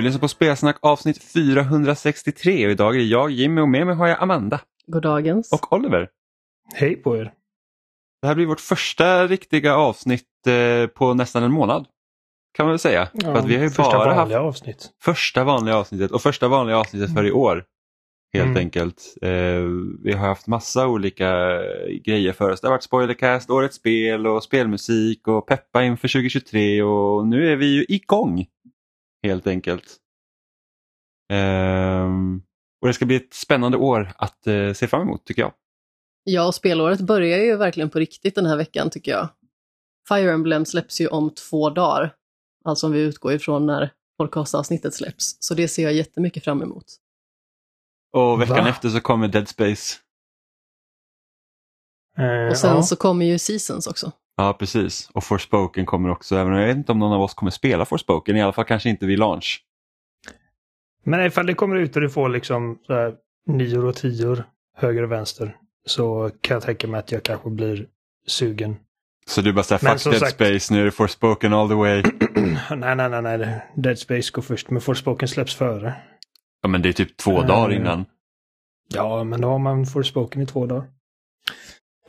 Du lyssnar på Spelsnack avsnitt 463 och idag är det jag Jimmy och med mig har jag Amanda. Goddagens. Och Oliver. Hej på er. Det här blir vårt första riktiga avsnitt eh, på nästan en månad. Kan man väl säga. Ja, För att vi har ju första bara vanliga haft avsnitt. första vanliga avsnittet och första vanliga avsnittet för i år. Helt Mm. enkelt. Eh, vi har haft massa olika grejer för oss. Det har varit spoilercast, årets spel och spelmusik och peppa inför 2023 och nu är vi ju igång. Helt enkelt. Ehm, och det ska bli ett spännande år att eh, se fram emot tycker jag. Ja, och spelåret börjar ju verkligen på riktigt den här veckan tycker jag. Fire Emblem släpps ju om två dagar. Alltså om vi utgår ifrån när podcastavsnittet släpps. Så det ser jag jättemycket fram emot. Och veckan Va? efter så kommer Dead Space. Eh, Och sen ja. så kommer ju Seasons också. Ja precis. Och Forspoken kommer också. Även om jag vet inte om någon av oss kommer spela Forspoken. I alla fall kanske inte vid launch. Men ifall det kommer ut och du får liksom så nior och tior höger och vänster så kan jag tänka mig att jag kanske blir sugen. Så du bara säger fuck Dead sagt- Space, nu är det Forspoken all the way. nej, nej, nej, nej. Dead Space går först, men Forspoken släpps före. Ja men det är typ två Eh, dagar innan. Ja, men då har man Forspoken i två dagar.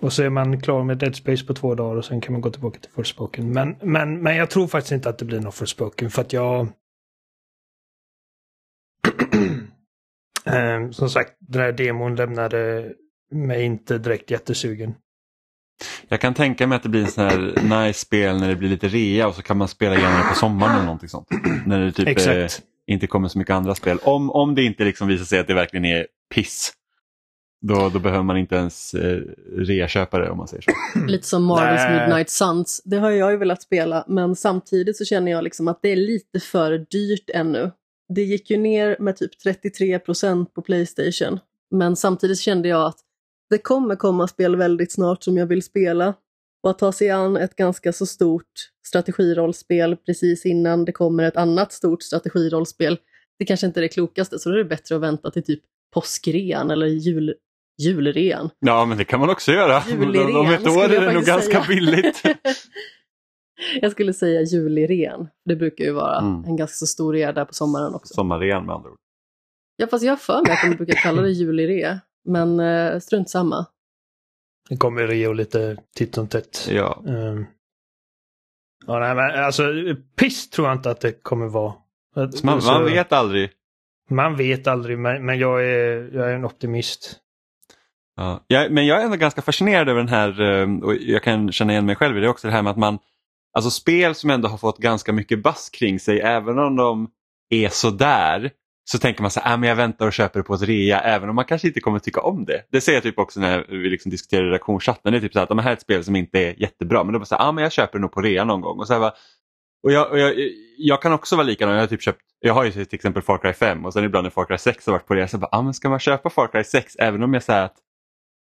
Och så är man klar med Dead Space på två dagar och sen kan man gå tillbaka till Forspoken. Men, men, men jag tror faktiskt inte att det blir något Forspoken för att jag... Eh, Som sagt, den här demon lämnade mig inte direkt jättesugen. Jag kan tänka mig att det blir en sån här nice spel när det blir lite rea och så kan man spela igenom det på sommaren eller någonting sånt. När det typ eh, inte kommer så mycket andra spel. Om, om det inte liksom visar sig att det verkligen är piss. Då, då behöver man inte ens eh, rea-köpa det om man säger så. Lite som Marvels. Midnight Suns. Det har jag ju velat spela, men samtidigt så känner jag liksom att det är lite för dyrt ännu. Det gick ju ner med typ 33 procent på Playstation. Men samtidigt kände jag att det kommer komma spel väldigt snart som jag vill spela. Och att ta sig an ett ganska så stort strategirollspel precis innan det kommer ett annat stort strategirollspel, det kanske inte är det klokaste. Så då är det bättre att vänta till typ påskrean eller jul, julrean. Ja men det kan man också göra. Julirean Om ett år är det nog faktiskt ganska säga. billigt. jag skulle säga juliren. Det brukar ju vara Mm. en ganska stor rea där på sommaren också. Sommarrean med andra ord. Ja, fast jag har för mig att de brukar kalla det julirea. Men eh, strunt samma. Det kommer Rio lite titt som tätt. Ja. Ehm. Ja, nej, men alltså piss tror jag inte att det kommer vara. Man, man vet aldrig. Man vet aldrig, men, men jag, är, jag är en optimist. Ja. Jag, men jag är ändå ganska fascinerad över den här, eh, och jag kan känna igen mig själv i det också, det här med att man, alltså spel som ändå har fått ganska mycket bass kring sig, även om de är sådär, så tänker man så här, ah, men jag väntar och köper det på ett rea, även om man kanske inte kommer tycka om det. Det ser jag typ också när vi liksom diskuterar i redaktionschatten, det är typ så här att ah, det här är ett spel som inte är jättebra, men då bara så här, ah, men jag köper det nog på rea någon gång. Och så här, bara, och jag, och jag, jag kan också vara likadan, jag har, typ köpt, jag har ju till exempel Far Cry 5 och sen ibland när Far Cry 6 har varit på rea, så bara, ah, men ska man köpa Far Cry 6 även om jag säger att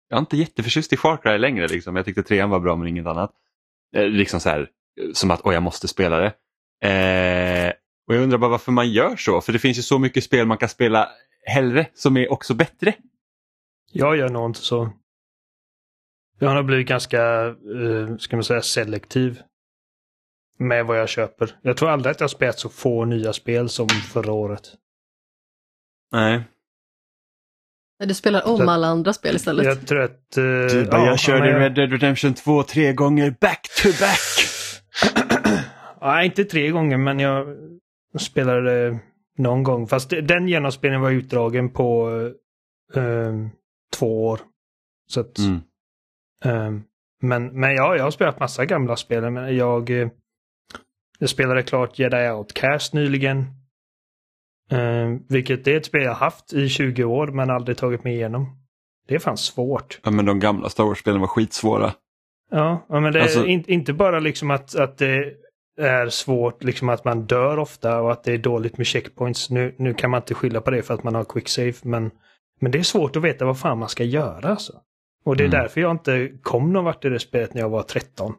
jag är inte jätteförtjust i Far Cry längre. Liksom. Jag tyckte trean var bra men inget annat. Eh, liksom så här, eh, som att åh, jag måste spela det. Eh, och Jag undrar bara varför man gör så. För det finns ju så mycket spel man kan spela hellre som är också bättre. Jag gör nog inte så. Jag har blivit ganska, eh, ska man säga, selektiv. Med vad jag köper. Jag tror aldrig att jag spelat så få nya spel som förra året. Nej. Du spelar om Så- alla andra spel istället. Jag tror att... eh, Du bara, ja, jag körde jag- Red Dead Redemption 2 tre gånger back to back. Nej, inte tre gånger, men jag spelade någon gång. Fast den genomspelningen var utdragen på eh, två år. Så att, Mm. eh, men, men ja, jag har spelat massa gamla spel. Men jag, jag spelade klart Jedi Outcast nyligen. Eh, vilket är ett spel jag haft i 20 år men aldrig tagit mig igenom. Det är fan svårt. Ja, men de gamla Star Wars-spelen var skitsvåra. Ja, ja, men det är Alltså- in, inte bara liksom att, att det är svårt, liksom att man dör ofta och att det är dåligt med checkpoints. Nu, nu kan man inte skylla på det för att man har quick save, men, men det är svårt att veta vad fan man ska göra. Alltså. Och det är Mm. därför jag inte kom någon vart i det spelet när jag var 13.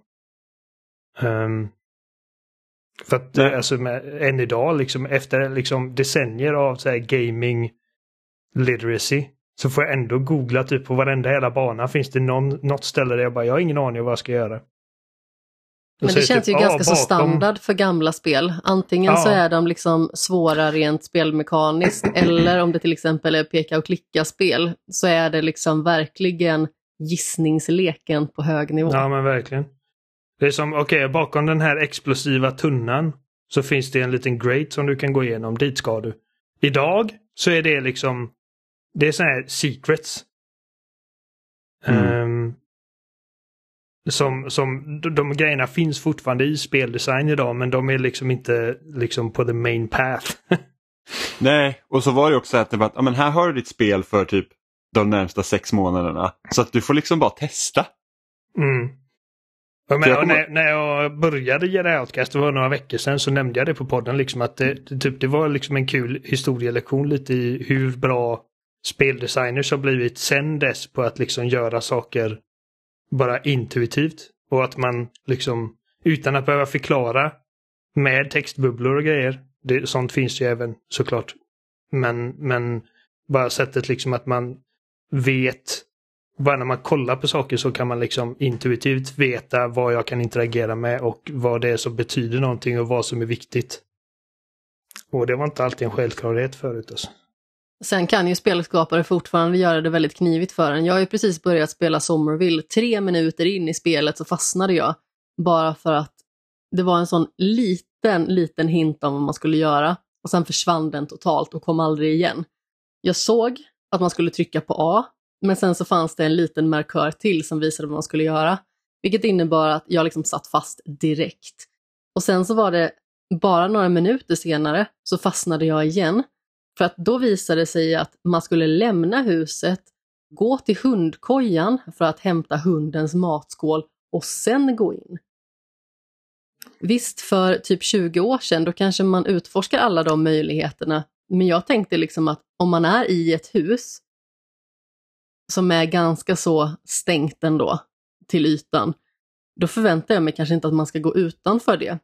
Ehm, för att Nej. alltså, med, än idag, liksom, efter liksom, decennier av så här, gaming literacy, så får jag ändå googla typ på varenda hela bana. Finns det någon, något ställe där jag bara, jag har ingen aning om vad jag ska göra. Men det känns ju typ, ganska så standard för gamla spel. Antingen ja. så är de liksom svåra rent spelmekaniskt eller om det till exempel är peka och klicka-spel så är det liksom verkligen gissningsleken på hög nivå. Ja men verkligen. Det är som, okej, okay, bakom den här explosiva tunnan så finns det en liten grate som du kan gå igenom. Dit ska du. Idag så är det liksom, det är sådana här secrets. Mm. Um, som, som de, de grejerna finns fortfarande i speldesign idag men de är liksom inte liksom på the main path. Nej, och så var det också att det var att, men här har du ditt spel för typ de närmsta sex månaderna. Så att du får liksom bara testa. Mm. Men, kommer... när, när, jag började göra Outcast, det var några veckor sedan, så nämnde jag det på podden liksom att det, typ, det var liksom en kul historielektion lite i hur bra speldesigners har blivit sen dess på att liksom göra saker bara intuitivt. Och att man liksom utan att behöva förklara med textbubblor och grejer. Det, sånt finns ju även såklart. Men, men bara sättet liksom att man vet bara när man kollar på saker så kan man liksom intuitivt veta vad jag kan interagera med och vad det är som betyder någonting och vad som är viktigt. Och det var inte alltid en självklarhet förut. Alltså. Sen kan ju spelskapare fortfarande göra det väldigt knivigt för en. Jag har ju precis börjat spela Somerville. Tre minuter in i spelet så fastnade jag. Bara för att det var en sån liten, liten hint om vad man skulle göra. Och sen försvann den totalt och kom aldrig igen. Jag såg att man skulle trycka på A, men sen så fanns det en liten markör till som visade vad man skulle göra. Vilket innebar att jag liksom satt fast direkt. Och sen så var det bara några minuter senare så fastnade jag igen för att då visade det sig att man skulle lämna huset, gå till hundkojan för att hämta hundens matskål och sen gå in. Visst, för typ 20 år sedan då kanske man utforskar alla de möjligheterna. Men jag tänkte liksom att om man är i ett hus som är ganska så stängt ändå till ytan, då förväntar jag mig kanske inte att man ska gå utanför det.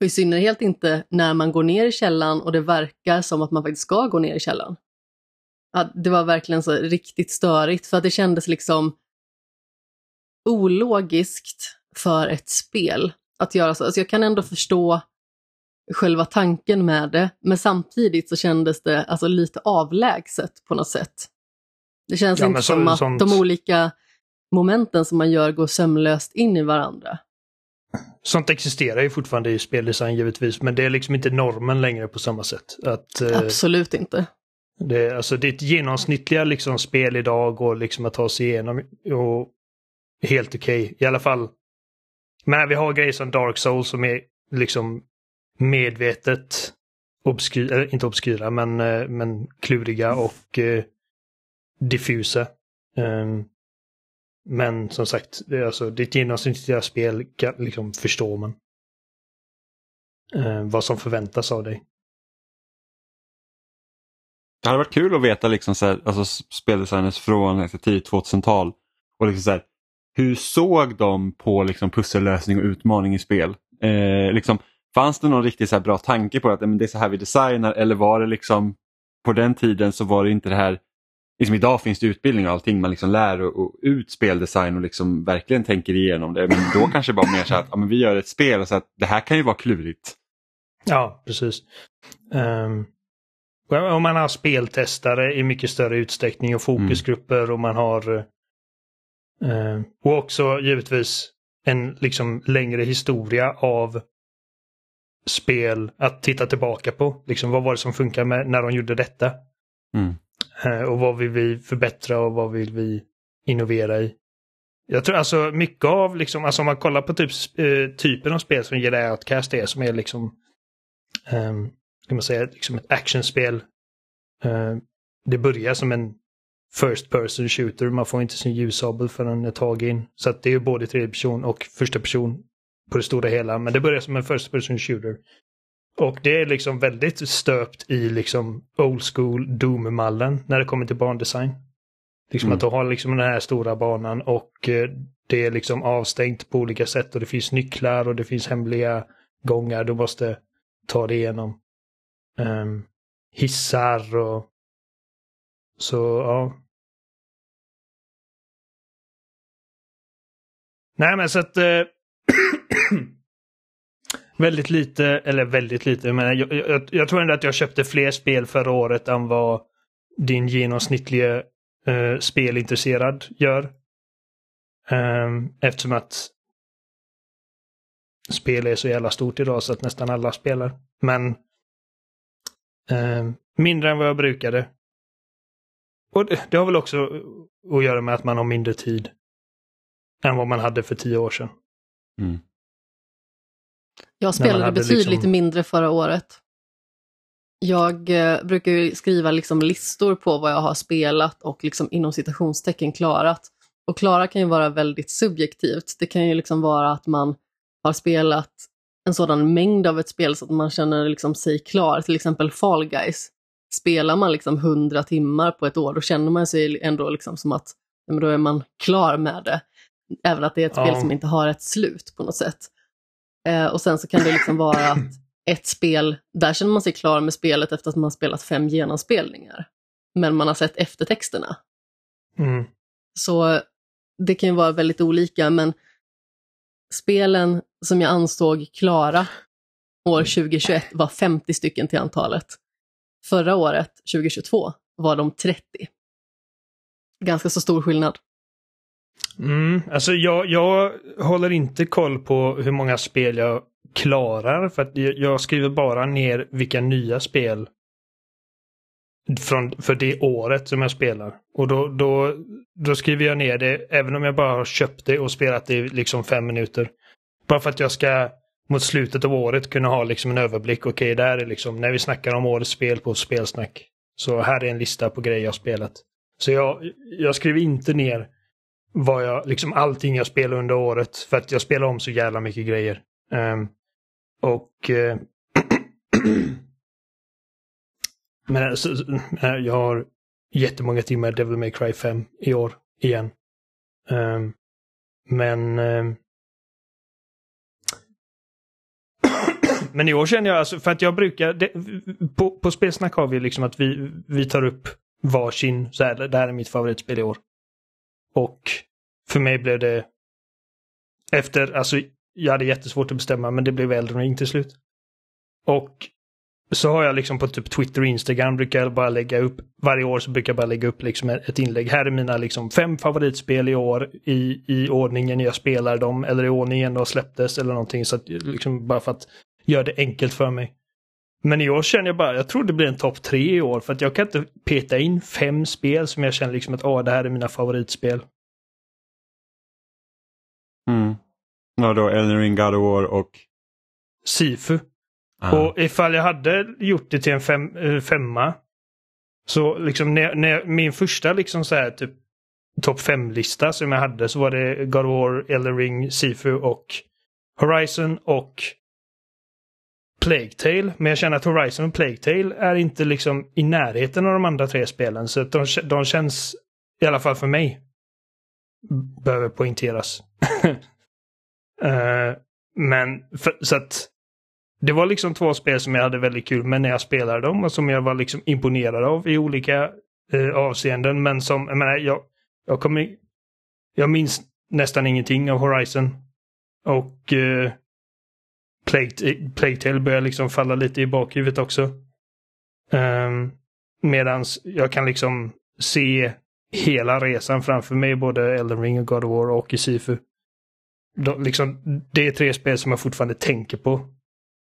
Och i synnerhet inte när man går ner i källan och det verkar som att man faktiskt ska gå ner i källan. Ja, det var verkligen så riktigt störigt för att det kändes liksom ologiskt för ett spel att göra så. Alltså jag kan ändå förstå själva tanken med det, men samtidigt så kändes det alltså lite avlägset på något sätt. Det känns ja, inte så, som att sånt... de olika momenten som man gör går sömlöst in i varandra. Sånt existerar ju fortfarande i speldesign givetvis, men det är liksom inte normen längre på samma sätt. Att, eh, Absolut inte. Det, alltså, ditt genomsnittliga liksom, spel idag går liksom att ta sig igenom och helt okej. Okay. I alla fall. Men vi har grejer som Dark Souls som är liksom medvetet obskyra, inte obskyra, men, eh, men kluriga och eh, diffusa. Um, men som sagt, det är alltså, ditt genomsnittliga spel liksom förstår man. Eh, vad som förväntas av dig. Det hade varit kul att veta liksom så här, alltså speldesigners från tidigt 2000-tal. Och liksom så här, hur såg de på liksom pussellösning och utmaning i spel? Eh, liksom, fanns det någon riktigt så bra tanke på att men det är så här vi designar eller var det liksom på den tiden så var det inte det här liksom idag finns det utbildning och allting, man liksom lär och, och ut speldesign och liksom verkligen tänker igenom det. Men då kanske bara mer så att ja, men vi gör ett spel och så att det här kan ju vara klurigt. Ja, precis. Um, och man har speltestare i mycket större utsträckning och fokusgrupper mm. och man har uh, och också givetvis en liksom längre historia av spel att titta tillbaka på. Liksom, vad var det som funkar med när de gjorde detta? Mm. Eh, och vad vill vi förbättra och vad vill vi innovera i? Jag tror alltså mycket av, liksom, alltså om man kollar på typ, eh, typen av spel som Jedi Outcast är, som är liksom, ehm, um, kan man säga, liksom ett actionspel. Uh, det börjar som en first person shooter, man får inte sin ljussabel förrän ett tag in. Så att det är ju både tredje person och första person på det stora hela, men det börjar som en first person shooter. Och det är liksom väldigt stöpt i liksom old school Doom-mallen när det kommer till bandesign. Liksom mm. att du har liksom den här stora banan och eh, det är liksom avstängt på olika sätt och det finns nycklar och det finns hemliga gångar du måste ta dig igenom. Um, hissar och så ja. Nej men så att uh, väldigt lite, eller väldigt lite, men jag, jag, jag, tror ändå att jag köpte fler spel förra året än vad din genomsnittliga eh, spelintresserad gör. Um, eftersom att spel är så jävla stort idag så att nästan alla spelar. Men um, mindre än vad jag brukade. Och det, det har väl också att göra med att man har mindre tid än vad man hade för tio år sedan. Mm. Jag spelade betydligt liksom... mindre förra året. Jag eh, brukar ju skriva liksom listor på vad jag har spelat och liksom inom citationstecken klarat. Och klara kan ju vara väldigt subjektivt. Det kan ju liksom vara att man har spelat en sådan mängd av ett spel så att man känner liksom sig klar. Till exempel Fall Guys. Spelar man liksom 100 timmar på ett år, då känner man sig ändå liksom som att men då är man klar med det. Även att det är ett ja. spel som inte har ett slut på något sätt. Eh, och sen så kan det liksom vara att ett spel, där känner man sig klar med spelet efter att man har spelat fem genomspelningar. Men man har sett eftertexterna. Mm. Så det kan ju vara väldigt olika, men spelen som jag ansåg klara år 2021 var 50 stycken till antalet. Förra året, 2022, var de 30. Ganska så stor skillnad. Mm, alltså jag, jag håller inte koll på hur många spel jag klarar för att jag skriver bara ner vilka nya spel från, för det året som jag spelar. Och då, då, då skriver jag ner det även om jag bara har köpt det och spelat det i liksom fem minuter. Bara för att jag ska mot slutet av året kunna ha liksom en överblick. Okej, okay, där är liksom när vi snackar om årets spel på spelsnack. Så här är en lista på grejer jag spelat. Så jag, jag skriver inte ner vad jag, liksom allting jag spelar under året. För att jag spelar om så jävla mycket grejer. Um, och... Uh, men alltså, jag har jättemånga timmar Devil May Cry 5 i år igen. Um, men... Um, men i år känner jag alltså, för att jag brukar, det, på, på Spelsnack har vi liksom att vi, vi tar upp varsin, så här, det här är mitt favoritspel i år. Och för mig blev det efter, alltså jag hade jättesvårt att bestämma men det blev Elden Ring till slut. Och så har jag liksom på typ Twitter och Instagram brukar jag bara lägga upp, varje år så brukar jag bara lägga upp liksom ett inlägg. Här är mina liksom fem favoritspel i år i, i ordningen jag spelar dem eller i ordningen de släpptes eller någonting. Så att, liksom bara för att göra det enkelt för mig. Men i år känner jag bara, jag tror det blir en topp tre i år för att jag kan inte peta in fem spel som jag känner liksom att åh, det här är mina favoritspel. Mm. Ja, då Elden Ring, God of War och? Sifu. Ah. Och ifall jag hade gjort det till en fem, eh, femma. Så liksom när, när min första liksom så här typ topp fem-lista som jag hade så var det God of War, Elden Ring, Sifu och Horizon och Plague Tale. Men jag känner att Horizon och Plague Tale är inte liksom i närheten av de andra tre spelen. Så de, de känns, i alla fall för mig, behöver poängteras. uh, men för, så att det var liksom två spel som jag hade väldigt kul med när jag spelade dem och som jag var liksom imponerad av i olika uh, avseenden. Men som, jag menar, jag, jag kommer... Jag minns nästan ingenting av Horizon. Och uh, Plague, Plague börjar liksom falla lite i bakhuvudet också. Um, medans jag kan liksom se hela resan framför mig, både Elden Ring och God of War och i Sifu. De, liksom, det är tre spel som jag fortfarande tänker på.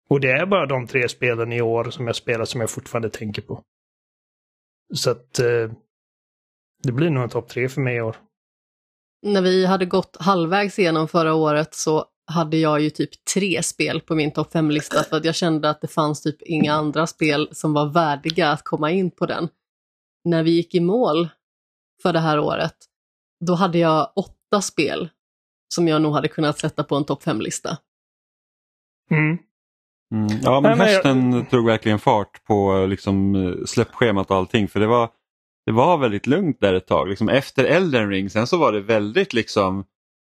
Och det är bara de tre spelen i år som jag spelar som jag fortfarande tänker på. Så att eh, det blir nog en topp tre för mig i år. När vi hade gått halvvägs igenom förra året så hade jag ju typ tre spel på min topp fem-lista för att jag kände att det fanns typ inga andra spel som var värdiga att komma in på den. När vi gick i mål för det här året, då hade jag åtta spel som jag nog hade kunnat sätta på en topp fem-lista. Mm. Mm. Ja, men hösten jag... tog verkligen fart på liksom, släppschemat och allting för det var, det var väldigt lugnt där ett tag. Liksom, efter Elden ring sen så var det väldigt liksom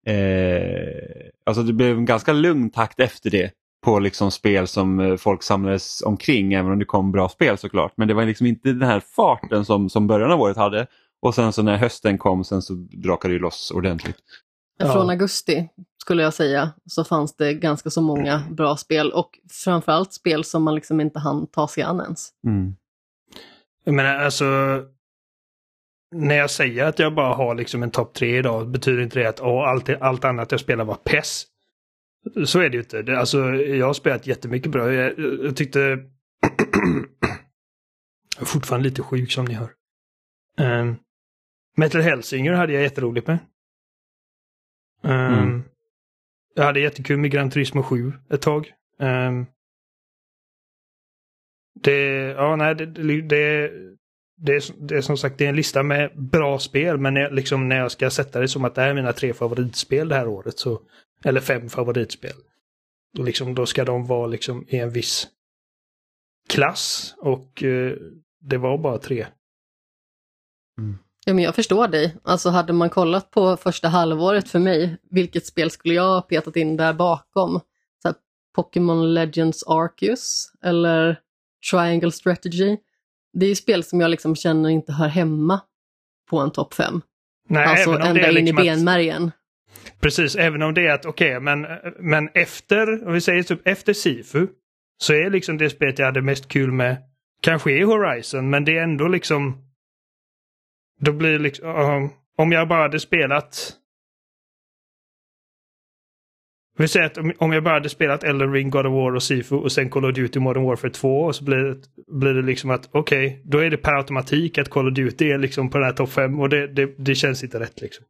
eh, alltså det blev en ganska lugn takt efter det på liksom spel som eh, folk samlades omkring även om det kom bra spel såklart. Men det var liksom inte den här farten som, som början av året hade. Och sen så när hösten kom sen så drakade det loss ordentligt. Ja. Från augusti skulle jag säga så fanns det ganska så många bra spel och framförallt spel som man liksom inte hann ta sig an ens. Mm. Jag menar alltså, när jag säger att jag bara har liksom en topp tre idag betyder inte det att åh, allt, allt annat jag spelar var PES. Så är det ju inte. Det, alltså, jag har spelat jättemycket bra. Jag, jag tyckte... jag är fortfarande lite sjuk som ni hör. Um, Metal Hellsinger hade jag jätteroligt med. Um, Mm. Jag hade jättekul med Gran Turismo 7 ett tag. Um, det, ja, nej, det, det, det, det, är, som sagt det är en lista med bra spel, men när, liksom, när jag ska sätta det som att det här är mina tre favoritspel det här året, så, eller fem favoritspel, då, liksom, då ska de vara liksom i en viss klass och eh, det var bara tre. Ja, men jag förstår dig. Alltså hade man kollat på första halvåret för mig, vilket spel skulle jag ha petat in där bakom? Så Pokémon Legends Arceus eller Triangle Strategy. Det är ju spel som jag liksom känner inte hör hemma på en topp fem. Nej, alltså även om det ända är in i liksom att- benmärgen. Precis, även om det är att okej, men, men efter, om vi säger typ efter Sifu, så är liksom det spelet jag hade mest kul med, kanske är Horizon, men det är ändå liksom, då blir liksom, uh, om jag bara hade spelat, vi säger att om, om jag bara hade spelat Elden Ring, God of War och Sifu och sen Call of Duty Modern Warfare 2 och så blir det, blir det liksom att okej, då är det per automatik att Call of Duty är liksom på den här topp 5 och det, det, det känns inte rätt liksom.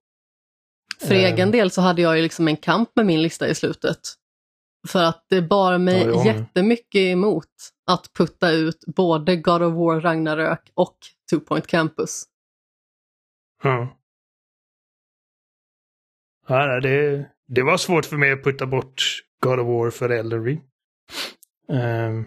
För Eh. egen del så hade jag ju liksom en kamp med min lista i slutet. För att det bar mig Ja, jättemycket emot att putta ut både God of War Ragnarök och Two Point Campus. Ja. Ja, det, det var svårt för mig att putta bort God of War för Elden Ring. Ehm.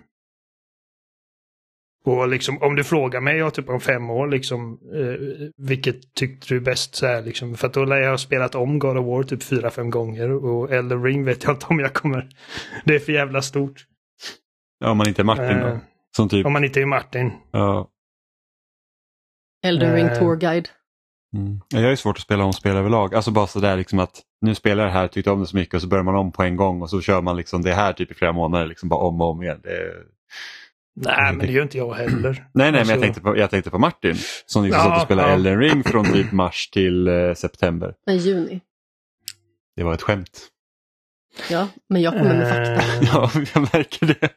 och liksom om du frågar mig jag typ om fem år, liksom, eh, vilket tyckte du bäst? Så här, liksom, för att då lär jag ha spelat om God of War typ fyra, fem gånger och Elden Ring vet jag inte om jag kommer... Det är för jävla stort. Ja, om man inte är Martin Eh, då. Som typ, om man inte är Martin. ja. Elden Ring Eh. Tour Guide. Mm. Ja, Jag är svårt att spela om spel överlag. Alltså bara sådär liksom att nu spelar jag det här, tyckte om det så mycket och så börjar man om på en gång och så kör man liksom det här typ i flera månader liksom bara om och om igen. Det är... Nej, men det gör inte jag heller. Nej, nej, men Alltså- jag tänkte på, jag tänkte på Martin som liksom Ja, satt och spelade ja. Elden Ring från typ mars till eh, september. Nej, juni. Det var ett skämt. Ja, men jag kommer med fakta. Eh, Ja, jag märker det.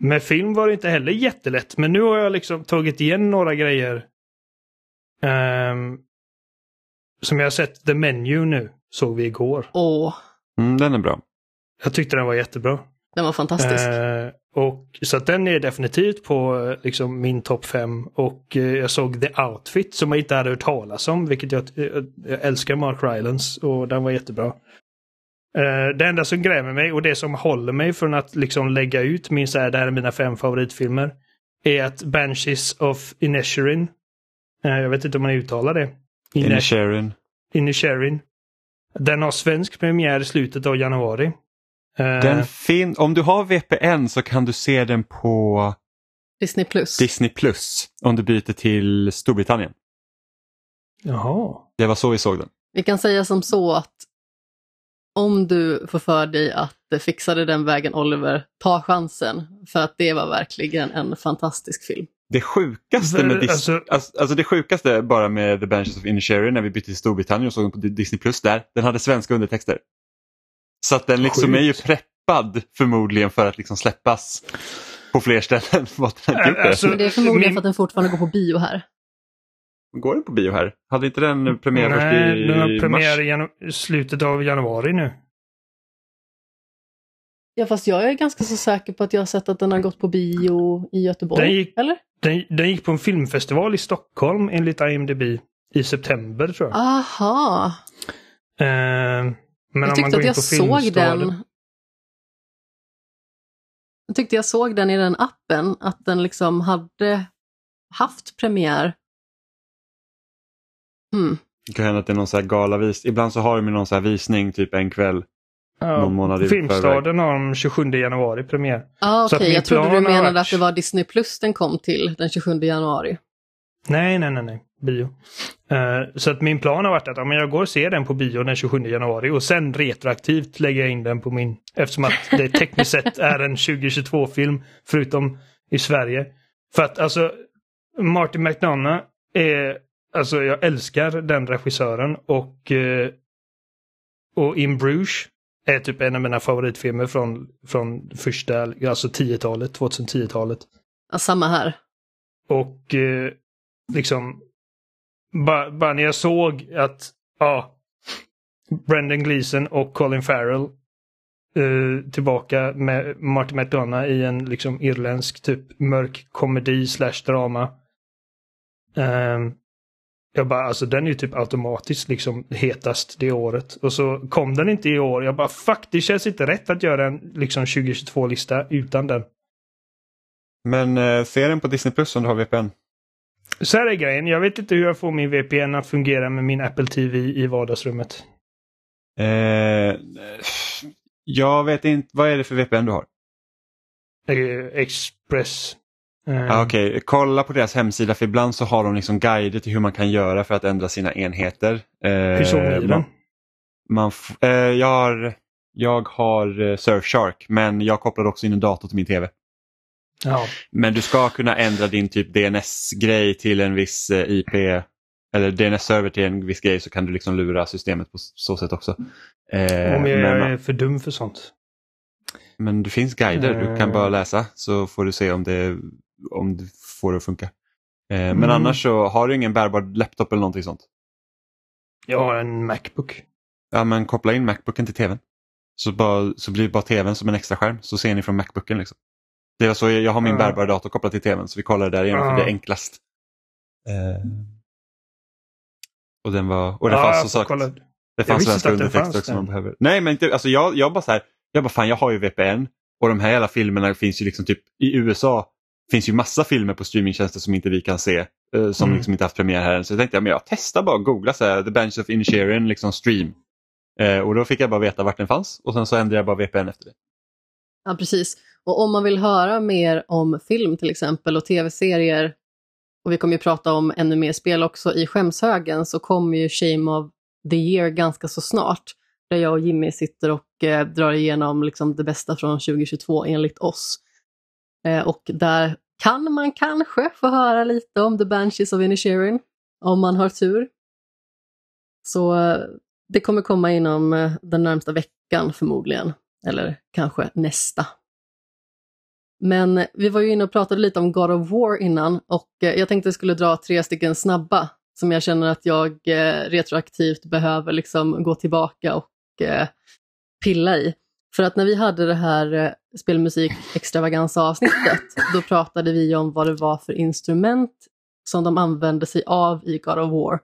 Med film var det inte heller jättelätt, men nu har jag liksom tagit igen några grejer. Ehm, som jag har sett The Menu nu, såg vi igår. Åh, Mm, den är bra. Jag tyckte den var jättebra. den var fantastisk. Eh, och, så att den är definitivt på eh, liksom, min topp fem. Och eh, jag såg The Outfit som jag inte hade hört talas om, vilket jag, jag, jag älskar Mark Rylance och den var jättebra. Eh, det enda som grämer mig och det som håller mig från att liksom lägga ut min så här, det här är mina fem favoritfilmer, är att Banshees of Inisherin, eh, jag vet inte om man uttalar det, In Ines- Sharon. Inisherin, den har svensk premiär i slutet av januari. Eh, Den fin- om du har VPN så kan du se den på Disney Plus. Disney Plus om du byter till Storbritannien. Jaha. Det var så vi såg den. Vi kan säga som så att om du får för dig att fixa det den vägen Oliver, ta chansen. För att det var verkligen en fantastisk film. Det sjukaste med Dis- alltså- alltså, alltså det sjukaste bara med The Banshees of Inisherin när vi bytte till Storbritannien och såg den på Disney Plus där, den hade svenska undertexter. Så att den liksom Sjukt. är ju preppad förmodligen för att liksom släppas på fler ställen. Vad den. Alltså, Men det är förmodligen min- för att den fortfarande går på bio här. Går den på bio här? Hade inte den premiär först Nej, i den har premiär mars? i slutet av januari nu. Ja, fast jag är ganska så säker på att jag har sett att den har gått på bio i Göteborg. Den gick- Eller? Den, den gick på en filmfestival i Stockholm enligt IMDB i september tror jag. Aha. Eh, men jag om man tyckte går att in jag såg den. Jag tyckte jag såg den i den appen, att den liksom hade haft premiär. Hmm. Det kan hända att det är någon så här galavis. Ibland så har de någon så här visning typ en kväll. Ja, någon månad i Filmstaden har de 27 januari premiär. Ah, Så att Okej, min jag trodde du menade varit- att det var Disney Plus den kom till den 27 januari. Nej, nej, nej, nej. bio. Uh, så att min plan har varit att ja, men jag går och ser den på bio den 27 januari och sen retroaktivt lägger jag in den på min, eftersom att det tekniskt sett är en 2022-film, förutom i Sverige. För att alltså, Martin McDonough är, alltså jag älskar den regissören och, uh, och In Bruges är typ en av mina favoritfilmer från, från första, alltså 10-talet, 2010-talet. Ja, samma här. Och eh, liksom, bara, bara när jag såg att, ja, Brendan Gleeson och Colin Farrell eh, tillbaka med Martin McDonough i en liksom irländsk typ mörk komedi slash drama. Um, jag bara, alltså den är ju typ automatiskt liksom hetast det året. Och så kom den inte i år. Jag bara, fuck, det känns inte rätt att göra en liksom 2022-lista utan den. Men eh, se den på Disney Plus om du har VPN. Så här är grejen, jag vet inte hur jag får min VPN att fungera med min Apple TV i vardagsrummet. Eh, jag vet inte, vad är det för VPN du har? Eh, Express. Eh, Ah, Okej, okay. kolla på deras hemsida för ibland så har de liksom guider till hur man kan göra för att ändra sina enheter. Eh, hur såg ni den? man, eh, jag har, jag har eh, Surfshark men jag kopplar också in en dator till min TV. Ja. Men du ska kunna ändra din typ DNS-grej till en viss eh, IP eller DNS-server till en viss grej så kan du liksom lura systemet på så sätt också. Eh, Om jag men, är för dum för sånt. men det finns guider, du kan bara läsa så får du se om det om du får det att funka. Eh, men Mm. annars så har du ingen bärbar laptop eller någonting sånt. Jag har en Macbook. Ja men koppla in Macbooken till tvn. Så, bara, så blir bara tvn som en extra skärm så ser ni från Macbooken. Liksom. Det var så jag, jag har min Ja. bärbara dator kopplad till tvn så vi kollar där igen för Ja. det är enklast. Eh, och den var, och det Ja, fanns jag som sagt, kolla. det fanns svenska undertexter fanns också man behöver. Nej men inte, alltså jag, jag bara så här, jag bara fan jag har ju VPN och de här jävla filmerna finns ju liksom typ i USA finns ju massa filmer på streamingtjänster som inte vi kan se. eh, som Mm. liksom inte haft premiär här än. Så jag tänkte jag, men jag testar bara att googla så här, The Bench of Inisherin liksom stream. Eh, och då fick jag bara veta vart den fanns och sen så ändrade jag bara VPN efter det. Ja, precis. Och om man vill höra mer om film till exempel och tv-serier, och vi kommer ju prata om ännu mer spel också i skämshögen, så kommer ju Shame of the Year ganska så snart. Där jag och Jimmy sitter och eh, drar igenom liksom det bästa från 2022 enligt oss. Eh, och där kan man kanske få höra lite om The Banshees of Inisherin, om man har tur. Så eh, det kommer komma inom eh, den närmsta veckan förmodligen, eller kanske nästa. Men vi var ju inne och pratade lite om God of War innan och jag tänkte jag skulle dra tre stycken snabba som jag känner att jag retroaktivt behöver liksom gå tillbaka och pilla i. För att när vi hade det här spelmusik extravaganza avsnittet, då pratade vi om vad det var för instrument som de använde sig av i God of War.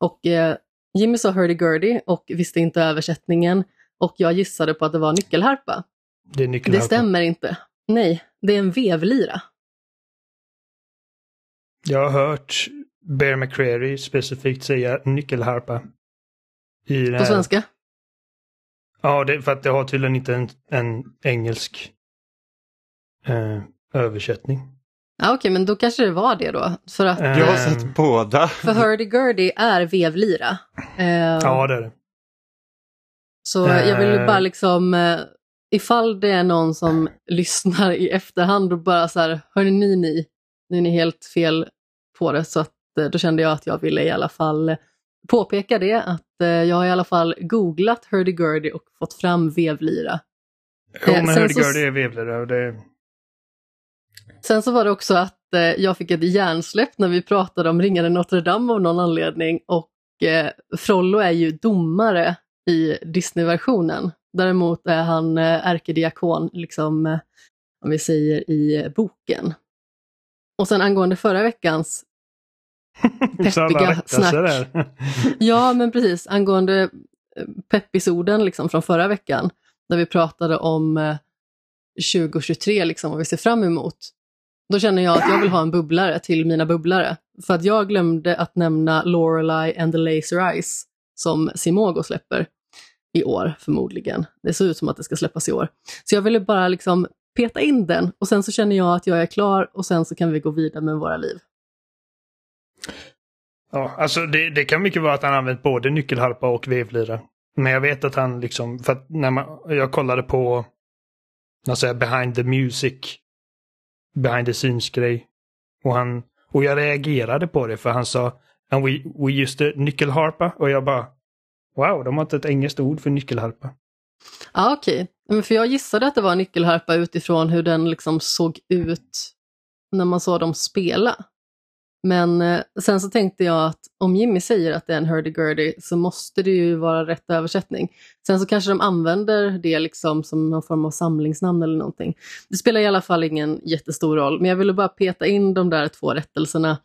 Och eh, Jimmy sa hurdy-gurdy och visste inte översättningen och jag gissade på att det var nyckelharpa. Det är Det nyckelharpan. stämmer inte. Nej, det är en vevlira. Jag har hört Bear McCreary specifikt säga nyckelharpa. I det På svenska. Ja, det, för att det har tydligen inte en, en engelsk eh, översättning. Ja, Okej, men då kanske det var det då. För att Eh, Jag har eh, sett båda. för hurdy-gurdy är vevlira. Eh, Ja, det är det. Så jag vill ju Eh. bara liksom, eh, ifall det är någon som lyssnar i efterhand och bara så här, hörni ni, ni, nu är ni helt fel på det. Så att, eh, då kände jag att jag ville i alla fall eh, påpeka det, att eh, jag har i alla fall googlat hurdy-gurdy och fått fram vevlira. Jo, Eh, men sen hurdy-gurdy är vevlare och det... Sen så var det också att eh, jag fick ett hjärnsläpp när vi pratade om Ringaren Notre Dame av någon anledning och eh, Frollo är ju domare i Disney-versionen. Däremot är han eh, ärkediakon, liksom, eh, om vi säger i eh, boken. Och sen angående förra veckans, Peppiga snack. ja men precis, angående eh, peppisoden liksom från förra veckan, där vi pratade om eh, 2023, liksom, vad vi ser fram emot. Då känner jag att jag vill ha en bubblare till mina bubblare. För att jag glömde att nämna Lorelei and the Laser Eyes som Simogo släpper i år förmodligen. Det ser ut som att det ska släppas i år. Så jag ville bara liksom peta in den och sen så känner jag att jag är klar och sen så kan vi gå vidare med våra liv. Ja, alltså det, det kan mycket vara att han använt både nyckelharpa och vevlira. Men jag vet att han liksom, för att när man, jag kollade på, vad säger behind the music, behind the scenes grej. Och han, och jag reagerade på det för han sa, and we, we used nyckelharpa och jag bara, wow, de har inte ett engelskt ord för nyckelharpa. Ja, okej. Okay. För jag gissade att det var nyckelharpa utifrån hur den liksom såg ut när man såg dem spela. Men eh, sen så tänkte jag att om Jimmy säger att det är en hurdy-gurdy så måste det ju vara rätt översättning. Sen så kanske de använder det liksom som någon form av samlingsnamn eller någonting. Det spelar i alla fall ingen jättestor roll, men jag ville bara peta in de där två rättelserna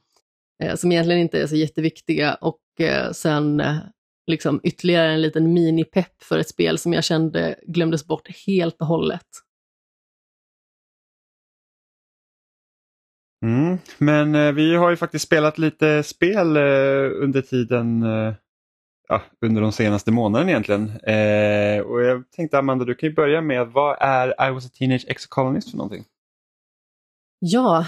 eh, som egentligen inte är så jätteviktiga och eh, sen eh, liksom ytterligare en liten mini-pepp för ett spel som jag kände glömdes bort helt och hållet. Mm, men eh, vi har ju faktiskt spelat lite spel eh, under tiden, eh, ja, under de senaste månaderna egentligen. Eh, och jag tänkte Amanda, du kan ju börja med, vad är I was a teenage ex-colonist för någonting? Ja,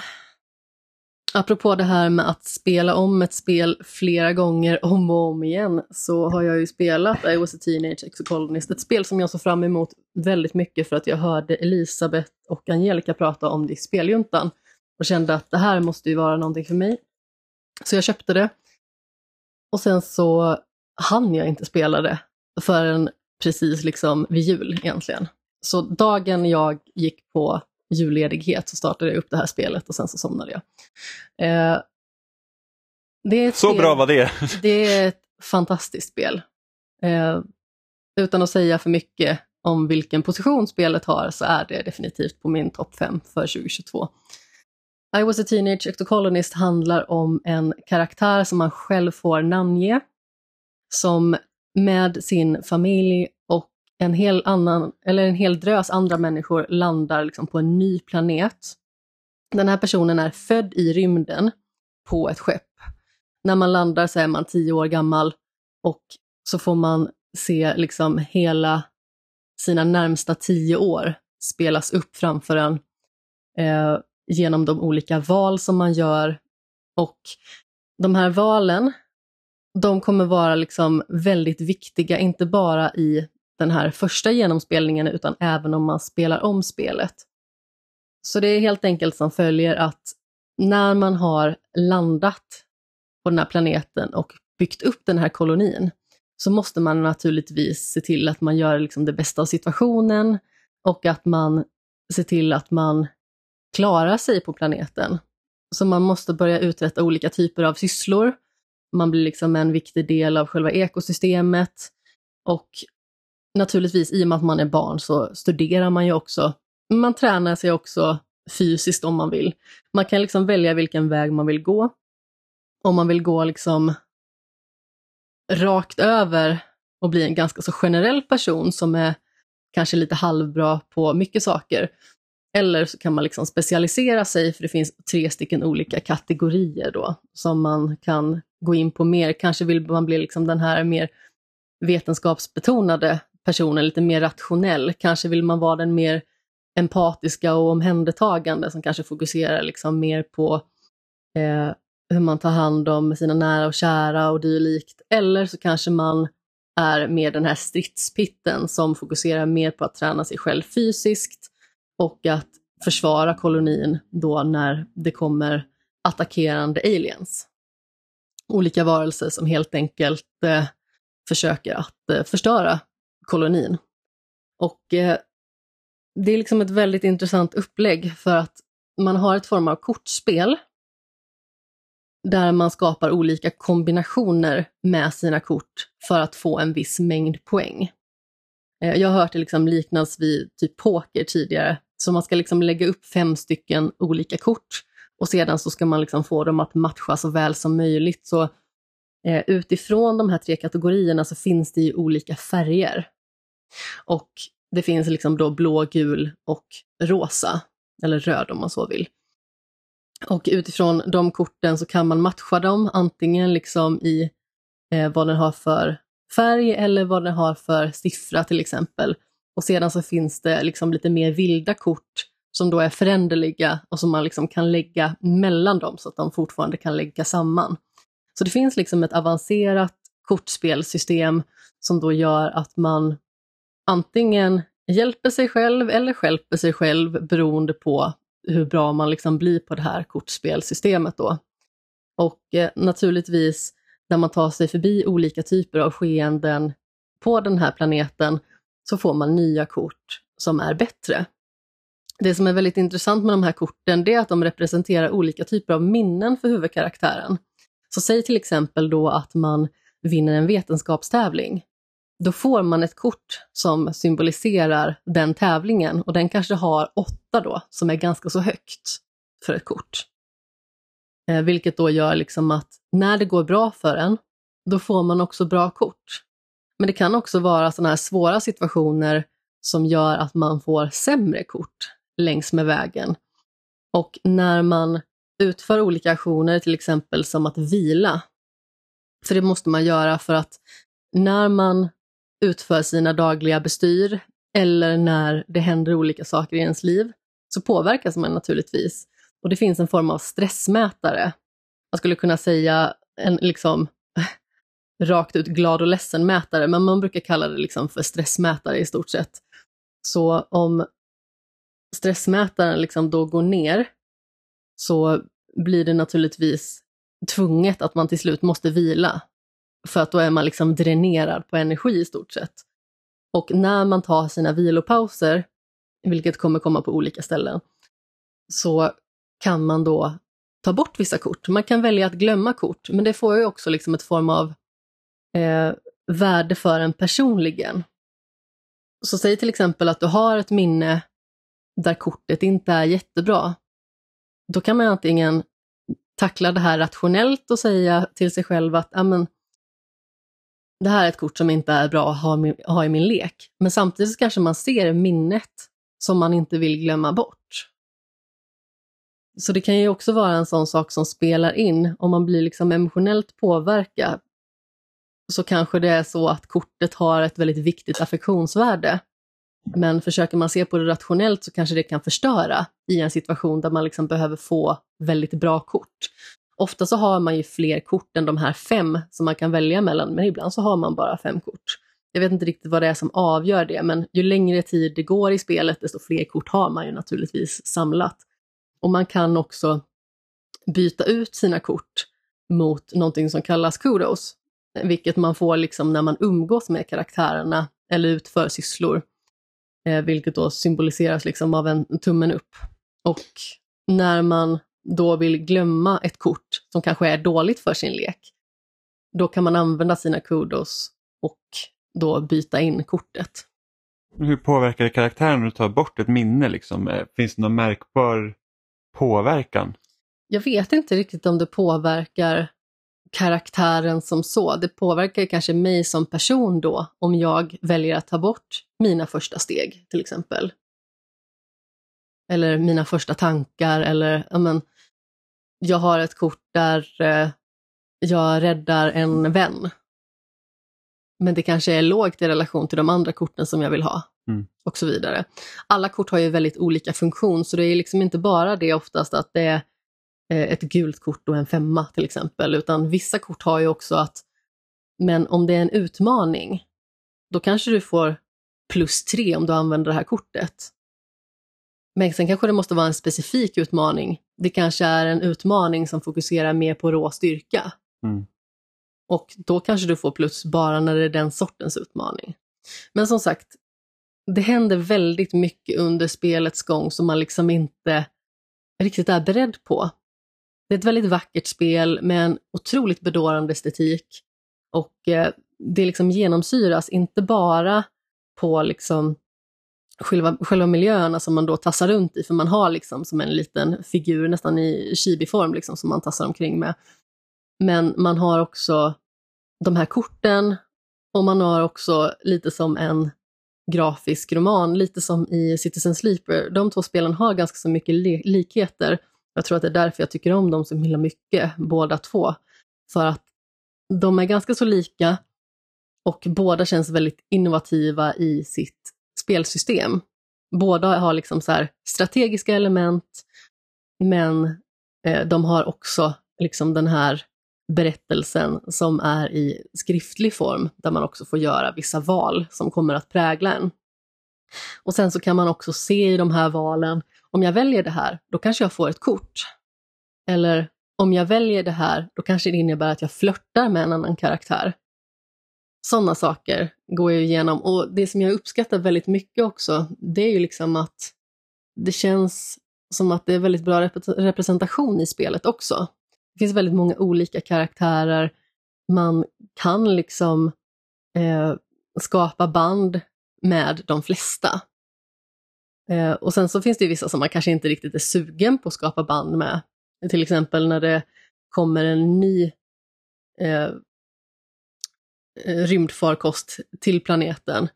apropå det här med att spela om ett spel flera gånger om och om igen så har jag ju spelat I was a teenage ex-colonist, ett spel som jag såg fram emot väldigt mycket för att jag hörde Elisabeth och Angelica prata om det i speljuntan och kände att det här måste ju vara någonting för mig. Så jag köpte det. Och sen så hann jag inte spela det förrän precis liksom vid jul egentligen. Så dagen jag gick på julledighet så startade jag upp det här spelet och sen så somnade jag. Eh, så spel, bra var det! det är ett fantastiskt spel. Eh, utan att säga för mycket om vilken position spelet har så är det definitivt på min topp 5 för 2022. I was a teenage ectocolonist handlar om en karaktär som man själv får namnge, som med sin familj och en hel, annan, eller en hel drös andra människor landar liksom på en ny planet. Den här personen är född i rymden på ett skepp. När man landar så är man tio år gammal och så får man se liksom hela sina närmsta tio år spelas upp framför en. Eh, genom de olika val som man gör. Och de här valen, de kommer vara liksom väldigt viktiga, inte bara i den här första genomspelningen utan även om man spelar om spelet. Så det är helt enkelt som följer att när man har landat på den här planeten och byggt upp den här kolonin så måste man naturligtvis se till att man gör liksom det bästa av situationen och att man ser till att man klara sig på planeten. Så man måste börja uträtta olika typer av sysslor. Man blir liksom en viktig del av själva ekosystemet. Och naturligtvis i och med att man är barn så studerar man ju också. Man tränar sig också fysiskt om man vill. Man kan liksom välja vilken väg man vill gå. Om man vill gå liksom rakt över och bli en ganska så generell person som är kanske lite halvbra på mycket saker, eller så kan man liksom specialisera sig, för det finns tre stycken olika kategorier då som man kan gå in på mer. Kanske vill man bli liksom den här mer vetenskapsbetonade personen, lite mer rationell. Kanske vill man vara den mer empatiska och omhändertagande som kanske fokuserar liksom mer på eh, hur man tar hand om sina nära och kära och dylikt. Eller så kanske man är mer den här stridspitten som fokuserar mer på att träna sig själv fysiskt och att försvara kolonin då när det kommer attackerande aliens. Olika varelser som helt enkelt eh, försöker att eh, förstöra kolonin. Och eh, det är liksom ett väldigt intressant upplägg för att man har ett form av kortspel där man skapar olika kombinationer med sina kort för att få en viss mängd poäng. Eh, jag har hört det liksom liknas vid typ poker tidigare, så man ska liksom lägga upp fem stycken olika kort och sedan så ska man liksom få dem att matcha så väl som möjligt. Så eh, utifrån de här tre kategorierna så finns det ju olika färger. Och det finns liksom då blå, gul och rosa, eller röd om man så vill. Och utifrån de korten så kan man matcha dem antingen liksom i eh, vad den har för färg eller vad den har för siffra till exempel. Och sedan så finns det liksom lite mer vilda kort som då är föränderliga och som man liksom kan lägga mellan dem så att de fortfarande kan lägga samman. Så det finns liksom ett avancerat kortspelsystem som då gör att man antingen hjälper sig själv eller skälper sig själv beroende på hur bra man liksom blir på det här kortspelsystemet då. Och eh, naturligtvis när man tar sig förbi olika typer av skeenden på den här planeten så får man nya kort som är bättre. Det som är väldigt intressant med de här korten det är att de representerar olika typer av minnen för huvudkaraktären. Så säg till exempel då att man vinner en vetenskapstävling. Då får man ett kort som symboliserar den tävlingen och den kanske har åtta då, som är ganska så högt för ett kort. Eh, vilket då gör liksom att när det går bra för en, då får man också bra kort. Men det kan också vara sådana här svåra situationer som gör att man får sämre kort längs med vägen. Och när man utför olika aktioner, till exempel som att vila, för det måste man göra för att när man utför sina dagliga bestyr eller när det händer olika saker i ens liv så påverkas man naturligtvis. Och det finns en form av stressmätare. Man skulle kunna säga en liksom rakt ut glad och ledsen mätare, men man brukar kalla det liksom för stressmätare i stort sett. Så om stressmätaren liksom då går ner så blir det naturligtvis tvunget att man till slut måste vila. För att då är man liksom dränerad på energi i stort sett. Och när man tar sina vilopauser, vilket kommer komma på olika ställen, så kan man då ta bort vissa kort. Man kan välja att glömma kort, men det får ju också liksom ett form av eh, värde för en personligen. Så säg till exempel att du har ett minne där kortet inte är jättebra. Då kan man antingen tackla det här rationellt och säga till sig själv att amen, det här är ett kort som inte är bra att ha, ha i min lek. Men samtidigt kanske man ser minnet som man inte vill glömma bort. Så det kan ju också vara en sån sak som spelar in. Om man blir liksom emotionellt påverkad så kanske det är så att kortet har ett väldigt viktigt affektionsvärde. Men försöker man se på det rationellt så kanske det kan förstöra i en situation där man liksom behöver få väldigt bra kort. Ofta så har man ju fler kort än de här fem som man kan välja mellan, men ibland så har man bara fem kort. Jag vet inte riktigt vad det är som avgör det, men ju längre tid det går i spelet, desto fler kort har man ju naturligtvis samlat. Och man kan också byta ut sina kort mot någonting som kallas kudos, vilket man får liksom när man umgås med karaktärerna eller utför sysslor, eh, vilket då symboliseras liksom av en tummen upp. Och när man då vill glömma ett kort som kanske är dåligt för sin lek, då kan man använda sina kudos och då byta in kortet. Hur påverkar det karaktären när du tar bort ett minne? Liksom? Eh, finns det någon märkbar påverkan? Jag vet inte riktigt om det påverkar karaktären som så. Det påverkar kanske mig som person då om jag väljer att ta bort mina första steg till exempel. Eller mina första tankar eller ja, men, jag har ett kort där eh, jag räddar en vän. Men det kanske är lågt i relation till de andra korten som jag vill ha. Mm. Och så vidare. Alla kort har ju väldigt olika funktion så det är liksom inte bara det oftast att det är eh, ett gult kort och en femma till exempel, utan vissa kort har ju också att, men om det är en utmaning, då kanske du får plus tre om du använder det här kortet. Men sen kanske det måste vara en specifik utmaning. Det kanske är en utmaning som fokuserar mer på rå styrka. Mm. Och då kanske du får plus bara när det är den sortens utmaning. Men som sagt, det händer väldigt mycket under spelets gång som man liksom inte riktigt är beredd på. Det är ett väldigt vackert spel med en otroligt bedårande estetik. Och eh, det liksom genomsyras inte bara på liksom själva, själva miljöerna som man då tassar runt i, för man har liksom som en liten figur nästan i chibi-form liksom, som man tassar omkring med. Men man har också de här korten och man har också lite som en grafisk roman, lite som i Citizen Sleeper. De två spelen har ganska så mycket likheter. Jag tror att det är därför jag tycker om dem så himla mycket, båda två. För att de är ganska så lika och båda känns väldigt innovativa i sitt spelsystem. Båda har liksom så strategiska element, men eh, de har också liksom den här berättelsen som är i skriftlig form, där man också får göra vissa val som kommer att prägla en. Och sen så kan man också se i de här valen, om jag väljer det här, då kanske jag får ett kort. Eller om jag väljer det här, då kanske det innebär att jag flörtar med en annan karaktär. Sådana saker går jag igenom och det som jag uppskattar väldigt mycket också, det är ju liksom att det känns som att det är väldigt bra representation i spelet också. Det finns väldigt många olika karaktärer, man kan liksom eh, skapa band med de flesta. Eh, och sen så finns det vissa som man kanske inte riktigt är sugen på att skapa band med. Till exempel när det kommer en ny eh, rymdfarkost till planeten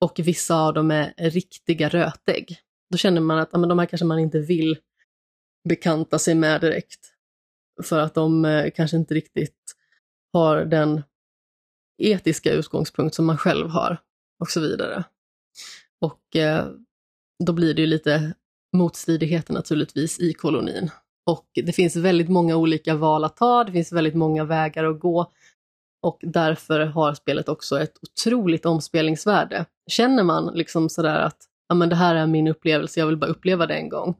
och vissa av dem är riktiga rötägg. Då känner man att ja, men de här kanske man inte vill bekanta sig med direkt. För att de eh, kanske inte riktigt har den etiska utgångspunkt som man själv har och så vidare. Och eh, då blir det ju lite motstridigheter naturligtvis i kolonin. Och det finns väldigt många olika val att ta, det finns väldigt många vägar att gå och därför har spelet också ett otroligt omspelningsvärde. Känner man liksom sådär att ja, men det här är min upplevelse, jag vill bara uppleva det en gång.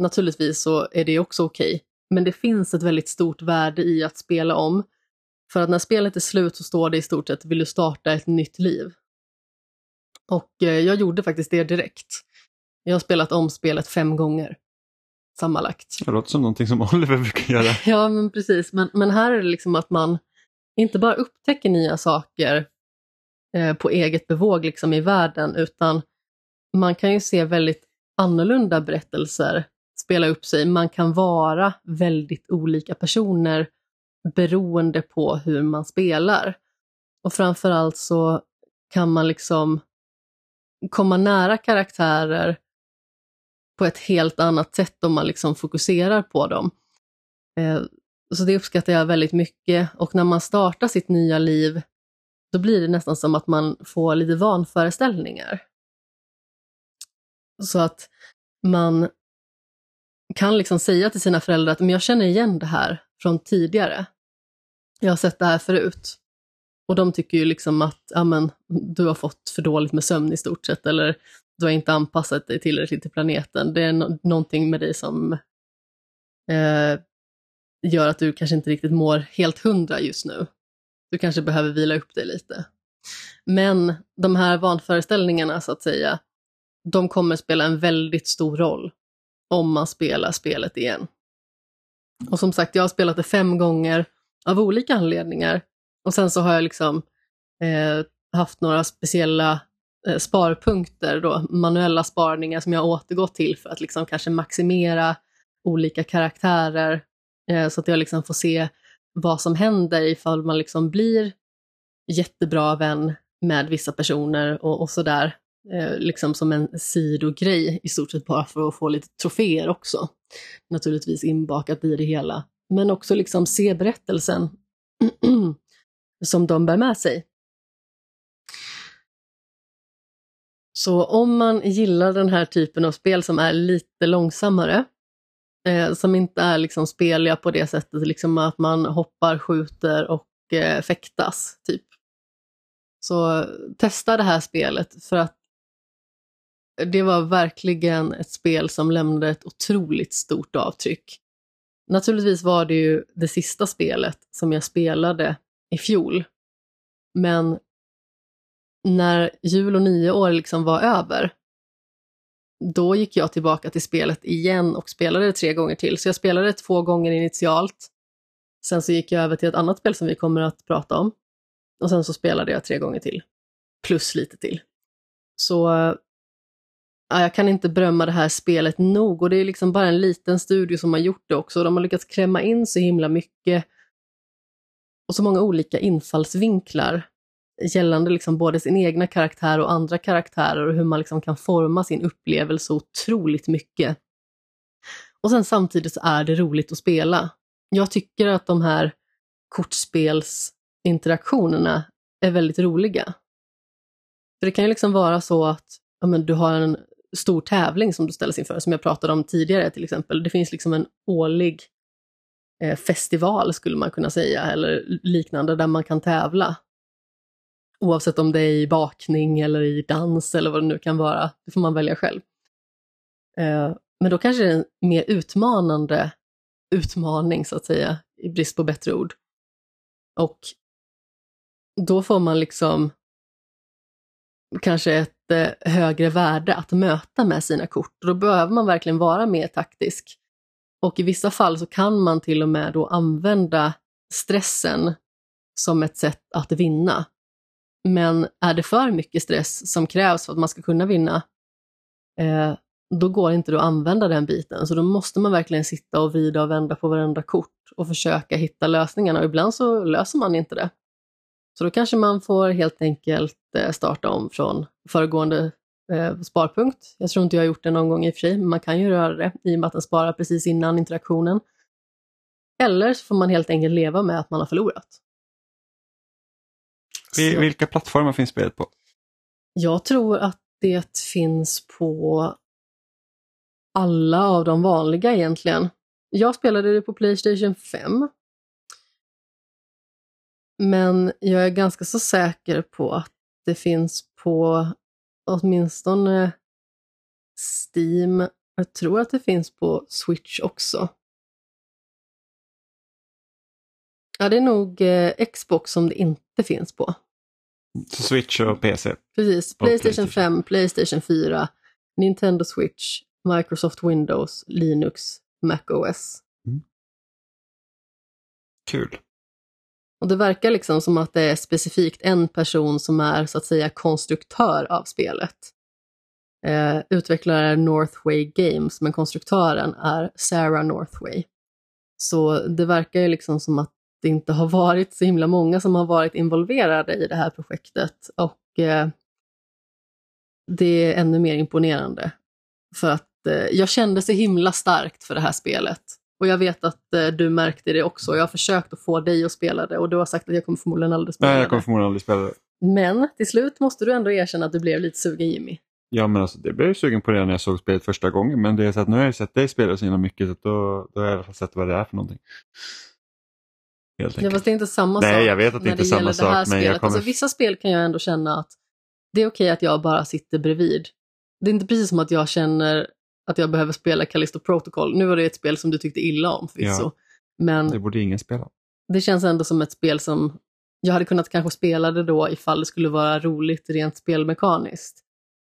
Naturligtvis så är det också okej, okay men det finns ett väldigt stort värde i att spela om. För att när spelet är slut så står det i stort sett, vill du starta ett nytt liv? Och eh, jag gjorde faktiskt det direkt. Jag har spelat om spelet fem gånger sammanlagt. Det låter som någonting som Oliver brukar göra. ja, men precis. Men, men här är det liksom att man inte bara upptäcker nya saker eh, på eget bevåg liksom i världen, utan man kan ju se väldigt annorlunda berättelser spela upp sig. Man kan vara väldigt olika personer beroende på hur man spelar. Och framförallt så kan man liksom komma nära karaktärer på ett helt annat sätt om man liksom fokuserar på dem. Eh, så det uppskattar jag väldigt mycket och när man startar sitt nya liv då blir det nästan som att man får lite vanföreställningar. Så att man kan liksom säga till sina föräldrar att men jag känner igen det här från tidigare. Jag har sett det här förut. Och de tycker ju liksom att ja, men, du har fått för dåligt med sömn i stort sett, eller du har inte anpassat dig tillräckligt till planeten. Det är no någonting med dig som eh, gör att du kanske inte riktigt mår helt hundra just nu. Du kanske behöver vila upp dig lite. Men de här vanföreställningarna så att säga, de kommer spela en väldigt stor roll om man spelar spelet igen. Och som sagt, jag har spelat det fem gånger av olika anledningar. Och sen så har jag liksom eh, haft några speciella eh, sparpunkter, då, manuella sparningar som jag har återgått till för att liksom kanske maximera olika karaktärer eh, så att jag liksom får se vad som händer ifall man liksom blir jättebra vän med vissa personer och, och sådär. Eh, liksom som en sidogrej i stort sett bara för att få lite troféer också. Naturligtvis inbakat i det hela. Men också liksom se berättelsen som de bär med sig. Så om man gillar den här typen av spel som är lite långsammare, eh, som inte är liksom speliga på det sättet liksom att man hoppar, skjuter och eh, fäktas, typ. Så testa det här spelet för att det var verkligen ett spel som lämnade ett otroligt stort avtryck. Naturligtvis var det ju det sista spelet som jag spelade i fjol. Men när jul och nio år liksom var över, då gick jag tillbaka till spelet igen och spelade det tre gånger till. Så jag spelade det två gånger initialt. Sen så gick jag över till ett annat spel som vi kommer att prata om. Och sen så spelade jag tre gånger till. Plus lite till. Så jag kan inte berömma det här spelet nog och det är liksom bara en liten studio som har gjort det också. De har lyckats klämma in så himla mycket och så många olika infallsvinklar gällande liksom både sin egna karaktär och andra karaktärer och hur man liksom kan forma sin upplevelse otroligt mycket. Och sen samtidigt så är det roligt att spela. Jag tycker att de här kortspelsinteraktionerna är väldigt roliga. För det kan ju liksom vara så att ja, men du har en stor tävling som du ställs inför, som jag pratade om tidigare till exempel. Det finns liksom en årlig eh, festival skulle man kunna säga, eller liknande, där man kan tävla. Oavsett om det är i bakning eller i dans eller vad det nu kan vara, det får man välja själv. Eh, men då kanske det är en mer utmanande utmaning så att säga, i brist på bättre ord. Och då får man liksom kanske ett högre värde att möta med sina kort. Och då behöver man verkligen vara mer taktisk. Och i vissa fall så kan man till och med då använda stressen som ett sätt att vinna. Men är det för mycket stress som krävs för att man ska kunna vinna, eh, då går det inte att använda den biten. Så då måste man verkligen sitta och vrida och vända på varenda kort och försöka hitta lösningarna. Och ibland så löser man inte det. Så då kanske man får helt enkelt eh, starta om från föregående eh, sparpunkt. Jag tror inte jag har gjort det någon gång i och för sig, men man kan ju röra det i och med att den sparar precis innan interaktionen. Eller så får man helt enkelt leva med att man har förlorat. Så. Vilka plattformar finns spelet på? Jag tror att det finns på alla av de vanliga egentligen. Jag spelade det på Playstation 5. Men jag är ganska så säker på att det finns på åtminstone Steam. Jag tror att det finns på Switch också. Ja, det är nog eh, Xbox som det inte finns på. Så Switch och PC? Precis. Playstation, Playstation 5, Playstation 4, Nintendo Switch, Microsoft Windows, Linux, Mac OS. Mm. Kul. Och det verkar liksom som att det är specifikt en person som är så att säga konstruktör av spelet. Eh, utvecklare är Northway Games, men konstruktören är Sarah Northway. Så det verkar ju liksom som att det inte har varit så himla många som har varit involverade i det här projektet och eh, det är ännu mer imponerande. För att eh, jag kände så himla starkt för det här spelet. Och jag vet att eh, du märkte det också. Jag har försökt att få dig att spela det och du har sagt att jag kommer förmodligen aldrig spela Nej, jag kommer förmodligen aldrig spela det. Men till slut måste du ändå erkänna att du blev lite sugen Jimmy. Ja men alltså det blev jag sugen på redan när jag såg spelet första gången. Men det är så att nu har jag sett dig spela så himla mycket så då, då har jag i alla fall sett vad det är för någonting. Helt ja fast det är inte samma Nej, sak. Nej jag vet att det inte är samma sak. Men spelet. jag kommer... alltså, vissa spel kan jag ändå känna att det är okej okay att jag bara sitter bredvid. Det är inte precis som att jag känner att jag behöver spela Callisto Protocol. Nu var det ett spel som du tyckte illa om förvisso. Ja, men det borde ingen spela. Det känns ändå som ett spel som jag hade kunnat kanske spela det då ifall det skulle vara roligt rent spelmekaniskt.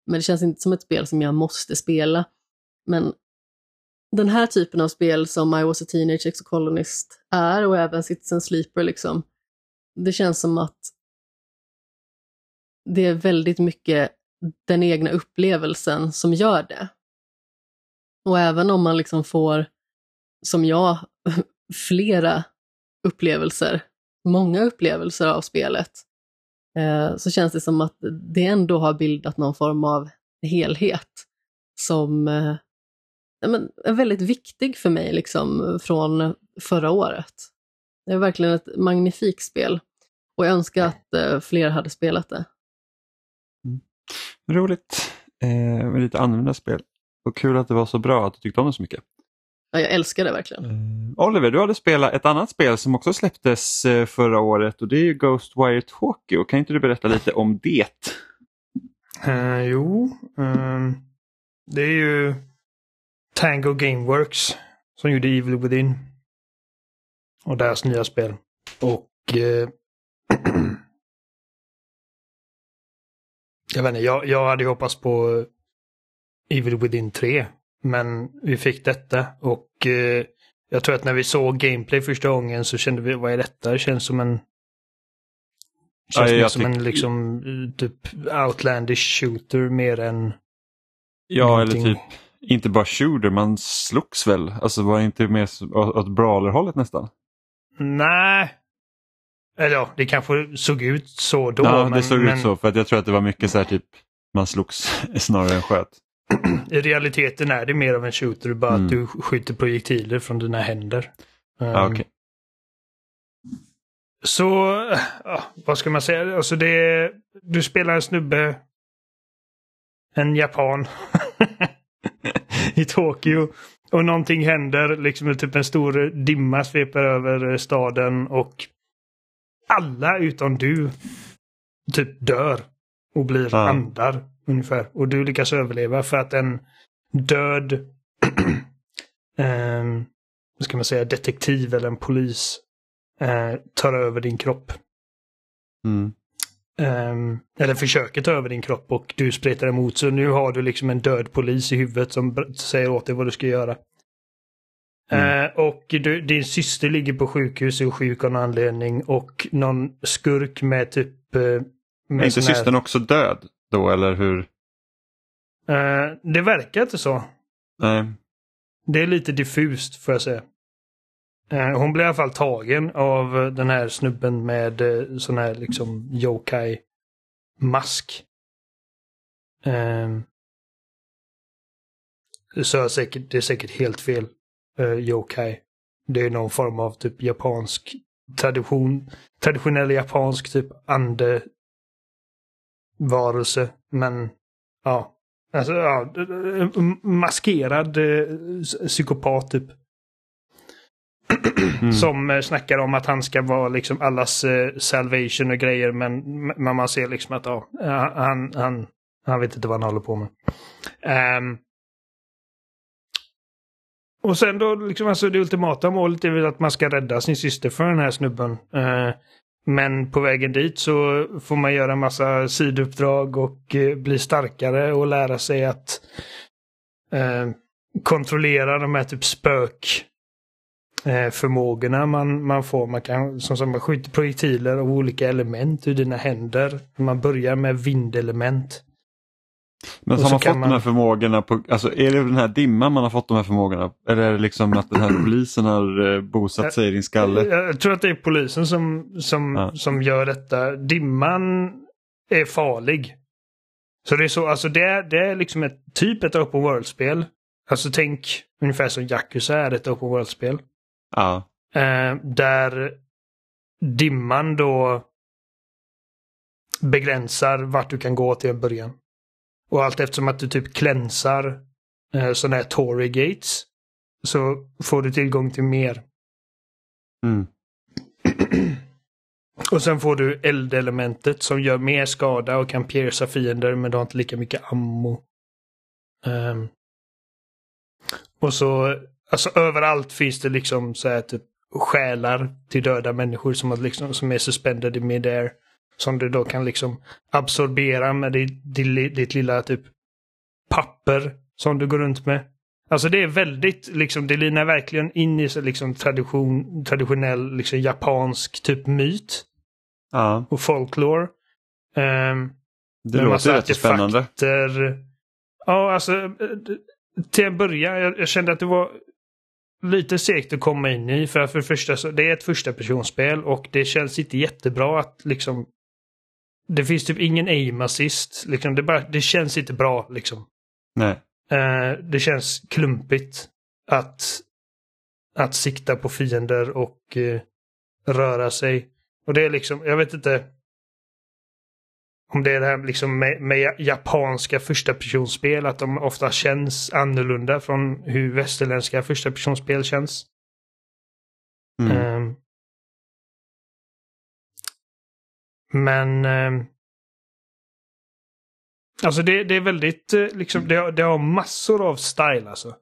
Men det känns inte som ett spel som jag måste spela. Men den här typen av spel som I was a teenage exocolonist är och även Citizen Sleeper liksom. Det känns som att det är väldigt mycket den egna upplevelsen som gör det. Och även om man liksom får, som jag, flera upplevelser, många upplevelser av spelet, eh, så känns det som att det ändå har bildat någon form av helhet som eh, är väldigt viktig för mig liksom, från förra året. Det är verkligen ett magnifikt spel och jag önskar att eh, fler hade spelat det. Mm. Roligt. Eh, lite annorlunda spel. Och kul att det var så bra att du tyckte om det så mycket. Ja, jag älskar det verkligen. Uh, Oliver, du hade spelat ett annat spel som också släpptes uh, förra året och det är ju Ghostwire Tokyo. Kan inte du berätta lite om det? Uh, jo, um, det är ju Tango Gameworks som gjorde Evil Within. Och deras nya spel. Och jag vet inte, jag, jag hade hoppats på Evil Within 3. Men vi fick detta och eh, jag tror att när vi såg gameplay första gången så kände vi, vad är detta? Det känns som en... Känns ja, som en liksom typ outlandish shooter mer än... Ja, någonting. eller typ inte bara shooter, man slogs väl? Alltså var inte mer åt brawlerhållet nästan? Nej. Eller ja, det kanske såg ut så då. Ja, men, det såg men... ut så för att jag tror att det var mycket så här typ man slogs snarare än sköt. I realiteten är det mer av en shooter, bara mm. att du skjuter projektiler från dina händer. Um, ah, okay. Så, ja, vad ska man säga? Alltså det du spelar en snubbe, en japan, i Tokyo. och någonting händer, liksom typ en stor dimma sveper över staden och alla utom du typ dör och blir Ja. andar ungefär. Och du lyckas överleva för att en död ehm, vad ska man säga, detektiv eller en polis eh, tar över din kropp. Mm. Ehm, eller försöker ta över din kropp och du spretar emot. Så nu har du liksom en död polis i huvudet som säger åt dig vad du ska göra. Mm. Eh, och du, din syster ligger på sjukhus och är sjuk av någon anledning och någon skurk med typ... Eh, Är med inte sån här- systern också död då eller hur? Eh, det verkar inte så. Nej. Det är lite diffust får jag säga. Eh, hon blir i alla fall tagen av eh, den här snubben med eh, sån här liksom yokai-mask. Eh, så är säkert, det är säkert helt fel. Eh, yokai. Det är någon form av typ japansk tradition. Traditionell japansk typ ande varelse. Men ja. Alltså ja, maskerad eh, psykopat typ. Mm. Som eh, snackar om att han ska vara liksom allas eh, salvation och grejer men, men man ser liksom att ja, han, han, han vet inte vad han håller på med. Ehm. och sen då, liksom, alltså det ultimata målet är väl att man ska rädda sin syster för den här snubben. Eh, men på vägen dit så får man göra en massa sidouppdrag och eh, bli starkare och lära sig att eh, kontrollera de här typ spök eh, förmågorna man, man får. Man kan som sagt, man skjuter projektiler av olika element ur dina händer. Man börjar med vindelement. Men har man fått man- de här förmågorna på, alltså är det den här dimman man har fått de här förmågorna? Eller är det liksom att den här polisen har eh, bosatt sig i din skalle? Jag, jag tror att det är polisen som, som, Ja. som gör detta. Dimman är farlig. Så det är så, alltså det är, det är liksom ett typ ett open world-spel. Alltså tänk ungefär som Yakuza är ett open world-spel. Ja. Eh, där dimman då begränsar vart du kan gå till en början. Och allt eftersom att du typ klänsar eh, sådana här Tory gates så får du tillgång till mer. Mm. Och sen får du eldelementet som gör mer skada och kan pierca fiender men du har inte lika mycket ammo. Ehm. och så, alltså överallt finns det liksom så här typ själar till döda människor som, har liksom, som är suspended i midair. Som du då kan liksom absorbera med ditt, ditt, ditt lilla typ papper som du går runt med. Alltså det är väldigt, liksom, det linar verkligen in i liksom tradition, traditionell liksom japansk typ myt ja. och folklore. Um, Det låter rätt spännande. Ja, alltså eh, till en början, jag, jag kände att det var lite segt att komma in i. För att för det första, så, det är ett första personspel och det känns inte jättebra att liksom... Det finns typ ingen aim assist. Liksom, det, bara, det känns inte bra liksom. Nej. Eh, det känns klumpigt att, att sikta på fiender och eh, röra sig. Och det är liksom, jag vet inte om det är det här liksom med, med japanska första personspel att de ofta känns annorlunda från hur västerländska första personspel känns. Mm. Ehm. Men ehm, Alltså det, det är väldigt, eh, liksom, det, har- det har massor av style alltså.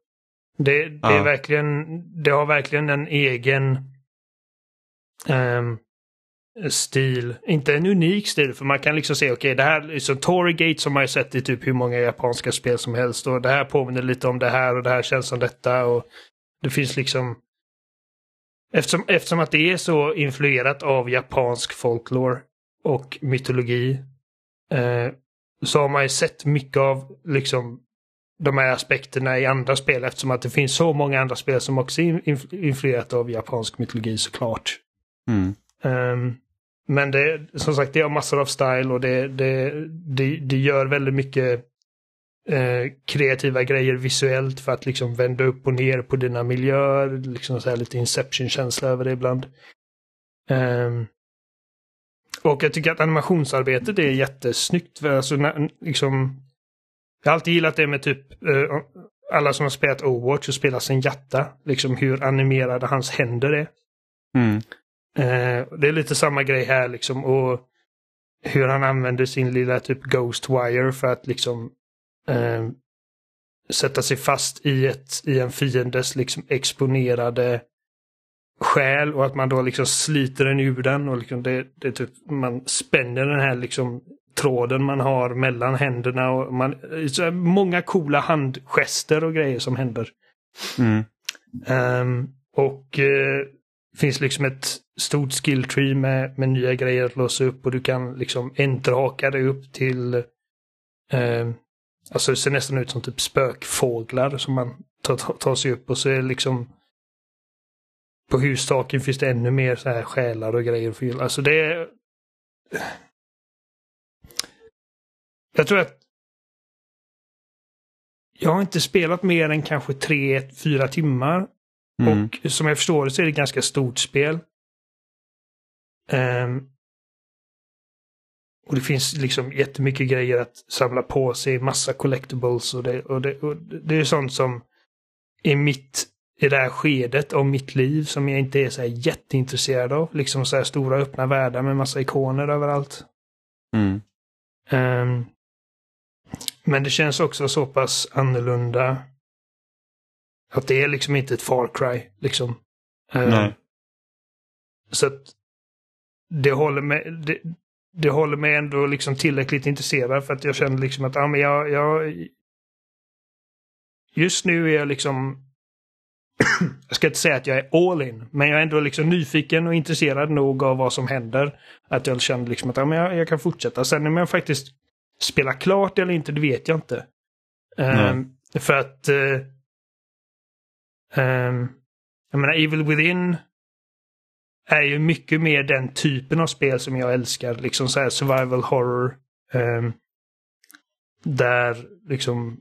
Det, det är Ja. verkligen, det har verkligen en egen ehm, stil. Inte en unik stil, för man kan liksom se, okej, det här, så Tory Gate som man har sett i typ hur många japanska spel som helst och det här påminner lite om det här och det här känns som detta och det finns liksom Eftersom, eftersom att det är så influerat av japansk folklore och mytologi eh, så har man ju sett mycket av liksom de här aspekterna i andra spel eftersom att det finns så många andra spel som också är inf- influerat av japansk mytologi såklart. Mm. Ehm, men det, som sagt, det har massor av style och det, det, det, det gör väldigt mycket eh, kreativa grejer visuellt för att liksom vända upp och ner på dina miljöer. Liksom så här lite Inception-känsla över det ibland. Ehm, och jag tycker att animationsarbetet är jättesnyggt. Alltså, när, liksom, jag har alltid gillat det med typ eh, alla som har spelat Overwatch och spelat sin hjärta, liksom hur animerade hans händer är. Mm. Eh, det är lite samma grej här liksom och hur han använder sin lilla typ Ghost Wire för att liksom eh, sätta sig fast i, ett, i en fiendes liksom exponerade själ och att man då liksom sliter den ur den och liksom det, det typ, man spänner den här liksom tråden man har mellan händerna och man, så många coola handgester och grejer som händer. Mm. Um, och uh, finns liksom ett stort skill tree med, med nya grejer att låsa upp och du kan liksom enterhaka dig upp till uh, Alltså det ser nästan ut som typ spökfåglar som man tar, tar sig upp och så är det liksom på hustaken finns det ännu mer så här själar och grejer. För, alltså det är... Jag tror att jag har inte spelat mer än kanske tre, fyra timmar. Mm. Och som jag förstår det så är det ett ganska stort spel. Um, och det finns liksom jättemycket grejer att samla på sig, massa collectibles och det, och det, och det är sånt som i mitt i det här skedet av mitt liv som jag inte är så jätteintresserad av. Liksom så här stora öppna världar med massa ikoner överallt. Mm. Um, men det känns också så pass annorlunda. Att det är liksom inte ett Far Cry. Liksom. Um, Nej. Så att det håller mig, det, det håller mig ändå liksom tillräckligt intresserad för att jag känner liksom att ja, men jag, jag Just nu är jag liksom jag ska inte säga att jag är all in, men jag är ändå liksom nyfiken och intresserad nog av vad som händer. Att jag känner liksom att ja, men jag, jag kan fortsätta. Sen om jag faktiskt spelar klart eller inte, det vet jag inte. Um, för att... Uh, um, jag menar, Evil Within är ju mycket mer den typen av spel som jag älskar. Liksom så här survival horror. Um, där liksom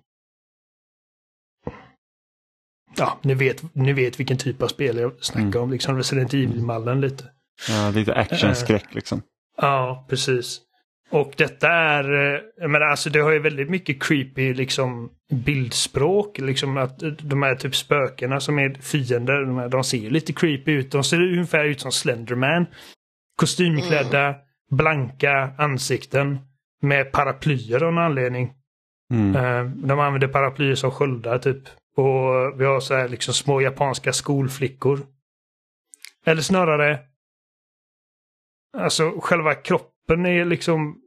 ja, ni vet, ni vet vilken typ av spel jag snackar Mm. om. Liksom Resident Evil-mallen lite. Ja, lite actionskräck liksom. Ja, precis. Och detta är, eh, jag menar alltså det har ju väldigt mycket creepy liksom bildspråk. Liksom att de här typ spökena som är fiender, de, här, de ser lite creepy ut. De ser ungefär ut som Slenderman. Kostymklädda, blanka ansikten med paraplyer av någon anledning. Mm. Eh, De använder paraplyer som sköldar typ. Och vi har så här liksom små japanska skolflickor. Eller snarare. Alltså själva kroppen är liksom.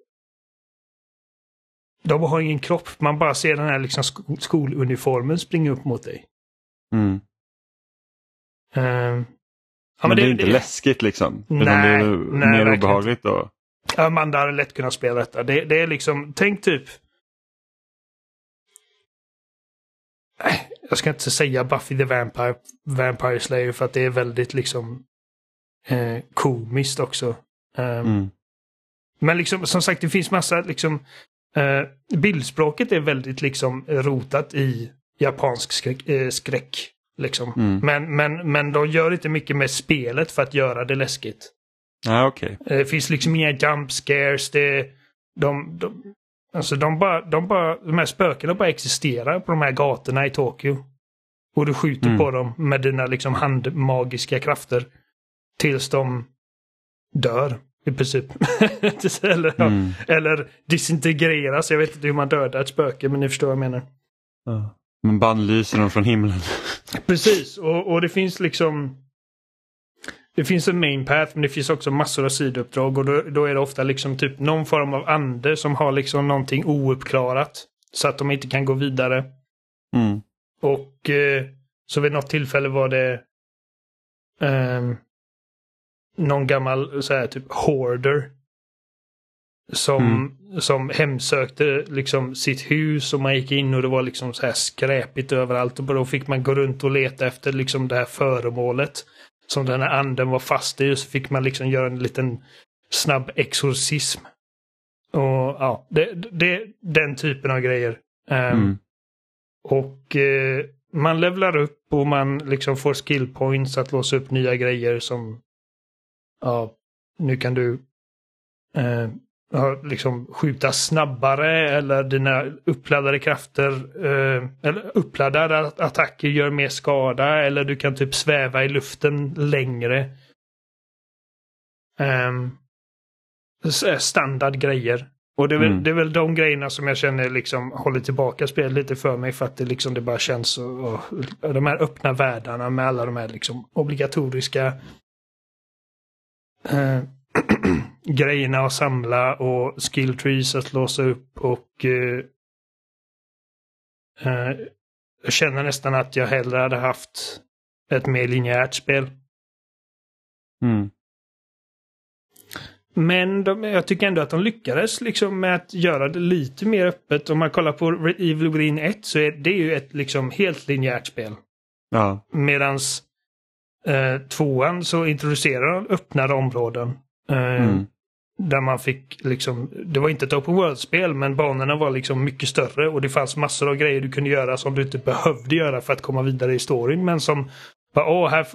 De har ingen kropp. Man bara ser den här liksom sk- skoluniformen springa upp mot dig. Mm. Eh, ja, men, det är inte läskigt liksom? Utan Nej, det är nej, mer obehagligt då? Amanda hade lätt kunnat spela detta. Det, det är liksom, tänk typ. Jag ska inte säga Buffy the Vampire, Vampire Slayer för att det är väldigt liksom eh, komiskt också. Um, Mm. Men liksom som sagt det finns massa liksom eh, bildspråket är väldigt liksom rotat i japansk skräck. Eh, skräck liksom. Mm. Men, men, men de gör inte mycket med spelet för att göra det läskigt. Ja, okej. Eh, Det finns liksom inga jump scares. Det, de, de, alltså de, bara, de, bara, de här spökena bara existerar på de här gatorna i Tokyo. Och du skjuter Mm. på dem med dina liksom handmagiska krafter. Tills de dör i princip. eller, Mm. eller disintegreras. Jag vet inte hur man dödar ett spöke men ni förstår vad jag menar. Ja. Men bannlyser dem från himlen. Precis, och, och det finns liksom... Det finns en main path men det finns också massor av sidouppdrag och då, då är det ofta liksom typ någon form av ande som har liksom någonting ouppklarat. Så att de inte kan gå vidare. Mm. Och eh, så vid något tillfälle var det ehm, någon gammal så här typ hoarder. Som, som hemsökte liksom sitt hus och man gick in och det var liksom så här skräpigt överallt. Och då fick man gå runt och leta efter liksom det här föremålet. Som den här anden var fast i så fick man liksom göra en liten snabb exorcism. Och ja, det, det, den typen av grejer. Ehm, Mm. och eh, man levlar upp och man liksom får skill points att låsa upp nya grejer som... Ja, nu kan du... Eh, liksom skjuta snabbare eller dina uppladdade krafter eh, eller uppladdade attacker gör mer skada eller du kan typ sväva i luften längre. Um, standard grejer. Och det är, väl, mm. det är väl de grejerna som jag känner liksom håller tillbaka spelet lite för mig för att det liksom det bara känns och, och, och de här öppna världarna med alla de här liksom obligatoriska eh, grejerna att samla och skill trees att låsa upp och eh, eh, jag känner nästan att jag hellre hade haft ett mer linjärt spel. Mm. Men de, jag tycker ändå att de lyckades liksom med att göra det lite mer öppet. Om man kollar på Evil Within 1 så är det ju ett liksom helt linjärt spel. Ja. Medans eh, tvåan så introducerar de öppnare områden. Eh, mm. Där man fick liksom, det var inte ett open world-spel men banorna var liksom mycket större och det fanns massor av grejer du kunde göra som du inte behövde göra för att komma vidare i storyn men som bara, åh, här,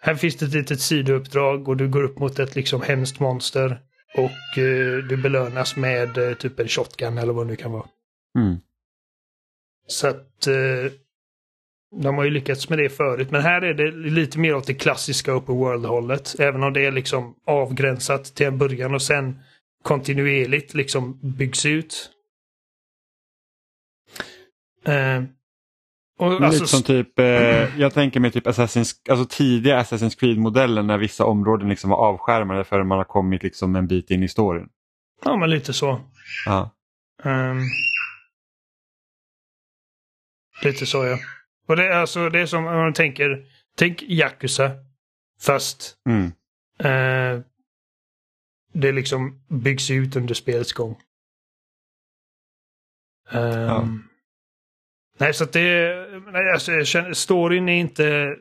här finns det ett litet sidouppdrag och du går upp mot ett liksom hemskt monster. Och eh, du belönas med eh, typ en shotgun eller vad det nu kan vara. Mm. Så att eh, de har ju lyckats med det förut. Men här är det lite mer åt det klassiska open world-hållet. Även om det är liksom avgränsat till en början och sen kontinuerligt liksom byggs ut. Eh, och, Lite alltså, som typ, eh, jag tänker mig typ Assassin's, alltså tidiga Assassin's Creed-modellen när vissa områden liksom var avskärmade för man har kommit liksom en bit in i storyn. Ja, men lite så. Ja. Um, lite så ja. Och det är alltså det är som om man tänker, tänk Yakuza. Fast mm. uh, det liksom byggs ut under spelets gång. Um, ja. Nej, så att det... Nej, alltså, jag känner, storyn är inte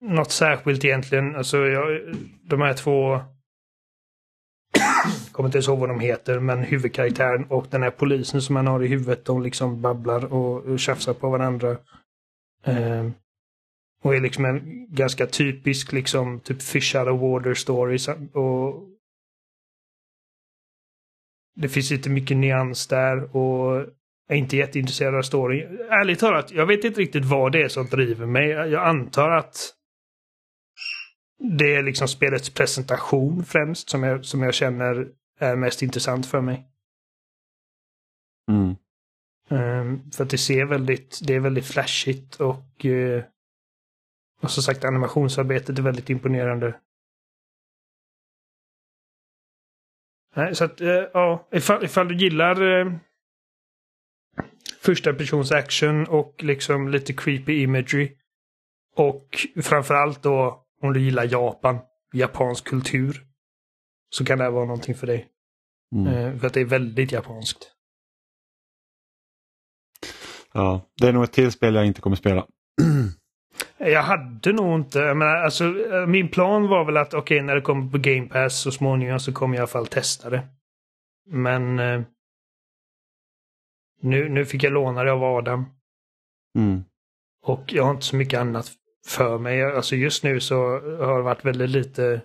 något särskilt egentligen. Alltså, jag, de här två... Jag kommer inte ens ihåg vad de heter, men huvudkaraktären och den här polisen som man har i huvudet, de liksom babblar och, tjafsar på varandra. Eh, och är liksom en ganska typisk liksom typ fish out of water story. Och det finns inte mycket nyans där och är inte jätteintresserad av storyn. Ärligt talat, jag vet inte riktigt vad det är som driver mig. Jag antar att det är liksom spelets presentation främst som jag, som jag känner är mest intressant för mig. Mm. Um, för att det ser väldigt, det är väldigt flashigt och, uh, och som sagt animationsarbetet är väldigt imponerande. Nej, så att, uh, ja, ifall, ifall du gillar uh, första persons action och liksom lite creepy imagery. Och framförallt då om du gillar Japan, japansk kultur. Så kan det här vara någonting för dig. Mm. Eh, för att det är väldigt japanskt. Ja, det är nog ett till spel jag inte kommer spela. Jag hade nog inte, men alltså, min plan var väl att okej okay, när det kommer på Game Pass så småningom så kommer jag i alla fall testa det. Men eh, nu, nu fick jag låna det av Adam. Mm. Och jag har inte så mycket annat för mig. Alltså just nu så har det varit väldigt lite,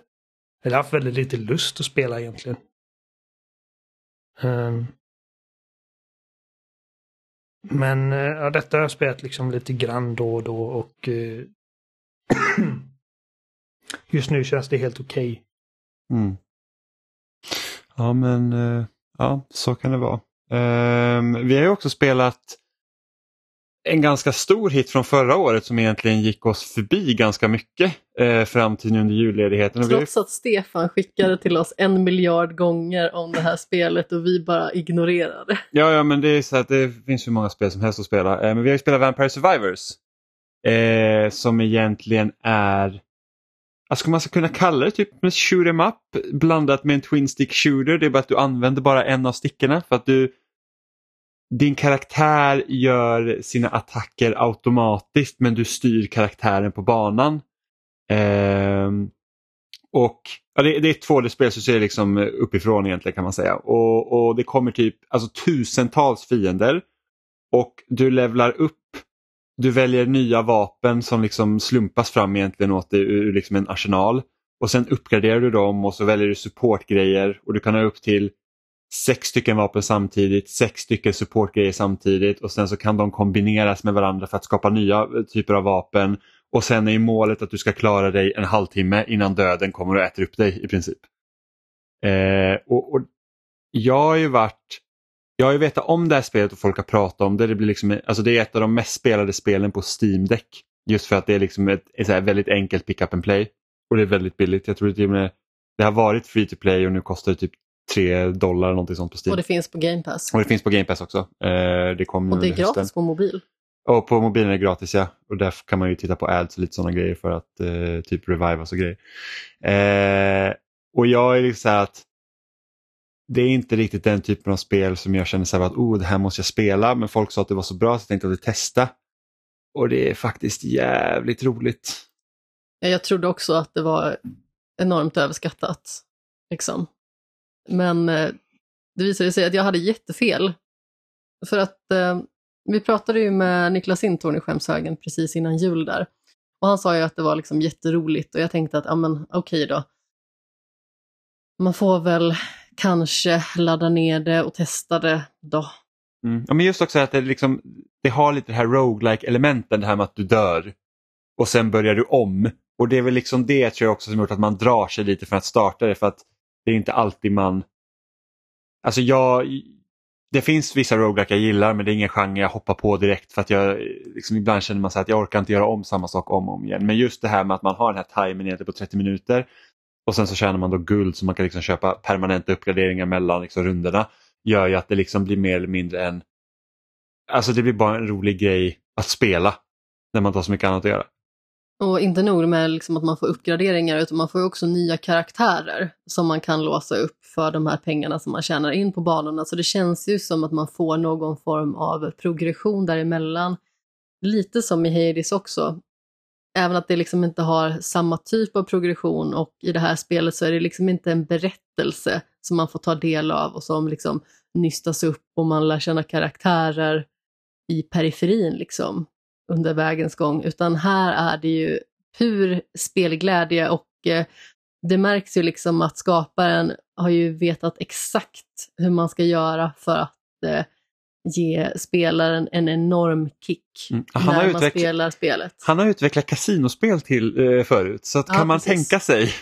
eller haft väldigt lite lust att spela egentligen. Um, men eh, ja, detta har jag spelat liksom lite grann då och då och uh, just nu känns det helt okej. Okay. Mm. Ja men uh, ja, så kan det vara. Um, vi har ju också spelat en ganska stor hit från förra året som egentligen gick oss förbi ganska mycket eh, fram till nu under julledigheten. Trots att Stefan skickade till oss en miljard gånger om det här spelet och vi bara ignorerade. Ja, ja men det är så att det finns hur många spel som helst att spela. Eh, men vi har ju spelat Vampire Survivors. Eh, som egentligen är Alltså man ska kunna kalla det typ en shoot em up blandat med en twin stick shooter. Det är bara att du använder bara en av stickorna för att du din karaktär gör sina attacker automatiskt men du styr karaktären på banan. Eh, och ja, det, det, är ett 2D-spel så ser det liksom uppifrån egentligen kan man säga. Och, och det kommer typ alltså, tusentals fiender och du levlar upp du väljer nya vapen som liksom slumpas fram egentligen åt dig ur liksom en arsenal. och sen uppgraderar du dem och så väljer du supportgrejer och du kan ha upp till sex stycken vapen samtidigt, sex stycken supportgrejer samtidigt och sen så kan de kombineras med varandra för att skapa nya eh, typer av vapen och sen är målet att du ska klara dig en halvtimme innan döden kommer och äter upp dig i princip. Eh, och, och, Jag har ju varit jag har ju vetat om det här spelet och folk har pratat om det. Det, blir liksom, alltså det är ett av de mest spelade spelen på Steam Deck. Just för att det är liksom ett, ett väldigt enkelt pick up and play. Och det är väldigt billigt. Jag tror det, med, det har varit free to play och nu kostar det typ 3 dollar eller någonting sånt på Steam. Och det finns på Game Pass. Och det finns på Game Pass också. Eh, det kom och det är gratis på mobil. Och på mobilen är det gratis ja. Och där kan man ju titta på ads och lite sådana grejer för att eh, typ revivas och grejer. Eh, och jag är liksom så här att det är inte riktigt den typen av spel som jag känner så här att oh, det här måste jag spela. Men folk sa att det var så bra så jag tänkte att jag testa. Och det är faktiskt jävligt roligt. Jag trodde också att det var enormt överskattat. Liksom. Men eh, det visade sig att jag hade jättefel. För att eh, vi pratade ju med Niklas Intorn i Skämshögen precis innan jul där. Och han sa ju att det var liksom jätteroligt och jag tänkte att, ja men okej då. Man får väl kanske ladda ner det och testa det då. Mm. Ja, men just också att det, liksom, det har lite det här roguelike elementen, det här med att du dör och sen börjar du om. Och det är väl liksom det tror jag också som gjort att man drar sig lite för att starta det för att det är inte alltid man... Alltså jag... Det finns vissa roguelike jag gillar men det är ingen genre jag hoppar på direkt för att jag liksom ibland känner man så att jag orkar inte göra om samma sak om och om igen. Men just det här med att man har den här timern egentligen på 30 minuter och sen så tjänar man då guld så man kan liksom köpa permanenta uppgraderingar mellan liksom rundorna gör ju att det liksom blir mer eller mindre en... Alltså det blir bara en rolig grej att spela när man inte har så mycket annat att göra. Och inte nog med liksom att man får uppgraderingar utan man får också nya karaktärer som man kan låsa upp för de här pengarna som man tjänar in på banorna. Så det känns ju som att man får någon form av progression däremellan. Lite som i Hades också. Även att det liksom inte har samma typ av progression och i det här spelet så är det liksom inte en berättelse som man får ta del av och som liksom nystas upp och man lär känna karaktärer i periferin liksom under vägens gång, utan här är det ju pur spelglädje och eh, det märks ju liksom att skaparen har ju vetat exakt hur man ska göra för att eh, ge spelaren en enorm kick mm. när man spelar spelet. Han har utvecklat kasinospel till eh, förut, så kan man precis. tänka sig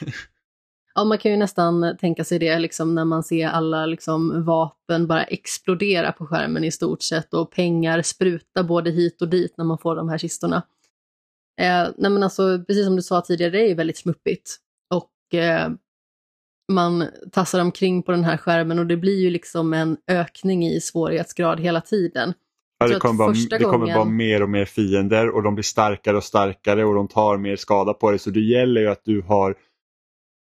Ja, man kan ju nästan tänka sig det liksom, när man ser alla liksom, vapen bara explodera på skärmen i stort sett och pengar spruta både hit och dit när man får de här kistorna. Eh, nej men alltså, precis som du sa tidigare, det är ju väldigt smuppigt. Och eh, man tassar omkring på den här skärmen och det blir ju liksom en ökning i svårighetsgrad hela tiden. Ja, det kommer, bara, det kommer gången... vara mer och mer fiender och de blir starkare och starkare och de tar mer skada på dig så det gäller ju att du har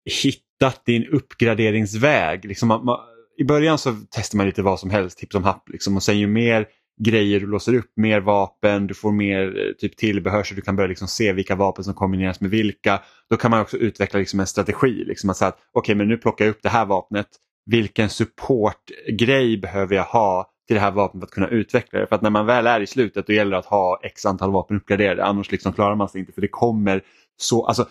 hittat din uppgraderingsväg. Liksom man, man, I början så testar man lite vad som helst, tips som happ. Liksom, och sen ju mer grejer du låser upp, mer vapen, du får mer eh, typ tillbehör så du kan börja liksom se vilka vapen som kombineras med vilka. Då kan man också utveckla liksom en strategi. Liksom att säga att okej, okay, men nu plockar jag upp det här vapnet. Vilken supportgrej behöver jag ha till det här vapnet för att kunna utveckla det? För att när man väl är i slutet då gäller det att ha x antal vapen uppgraderade annars liksom klarar man sig inte för det kommer så, alltså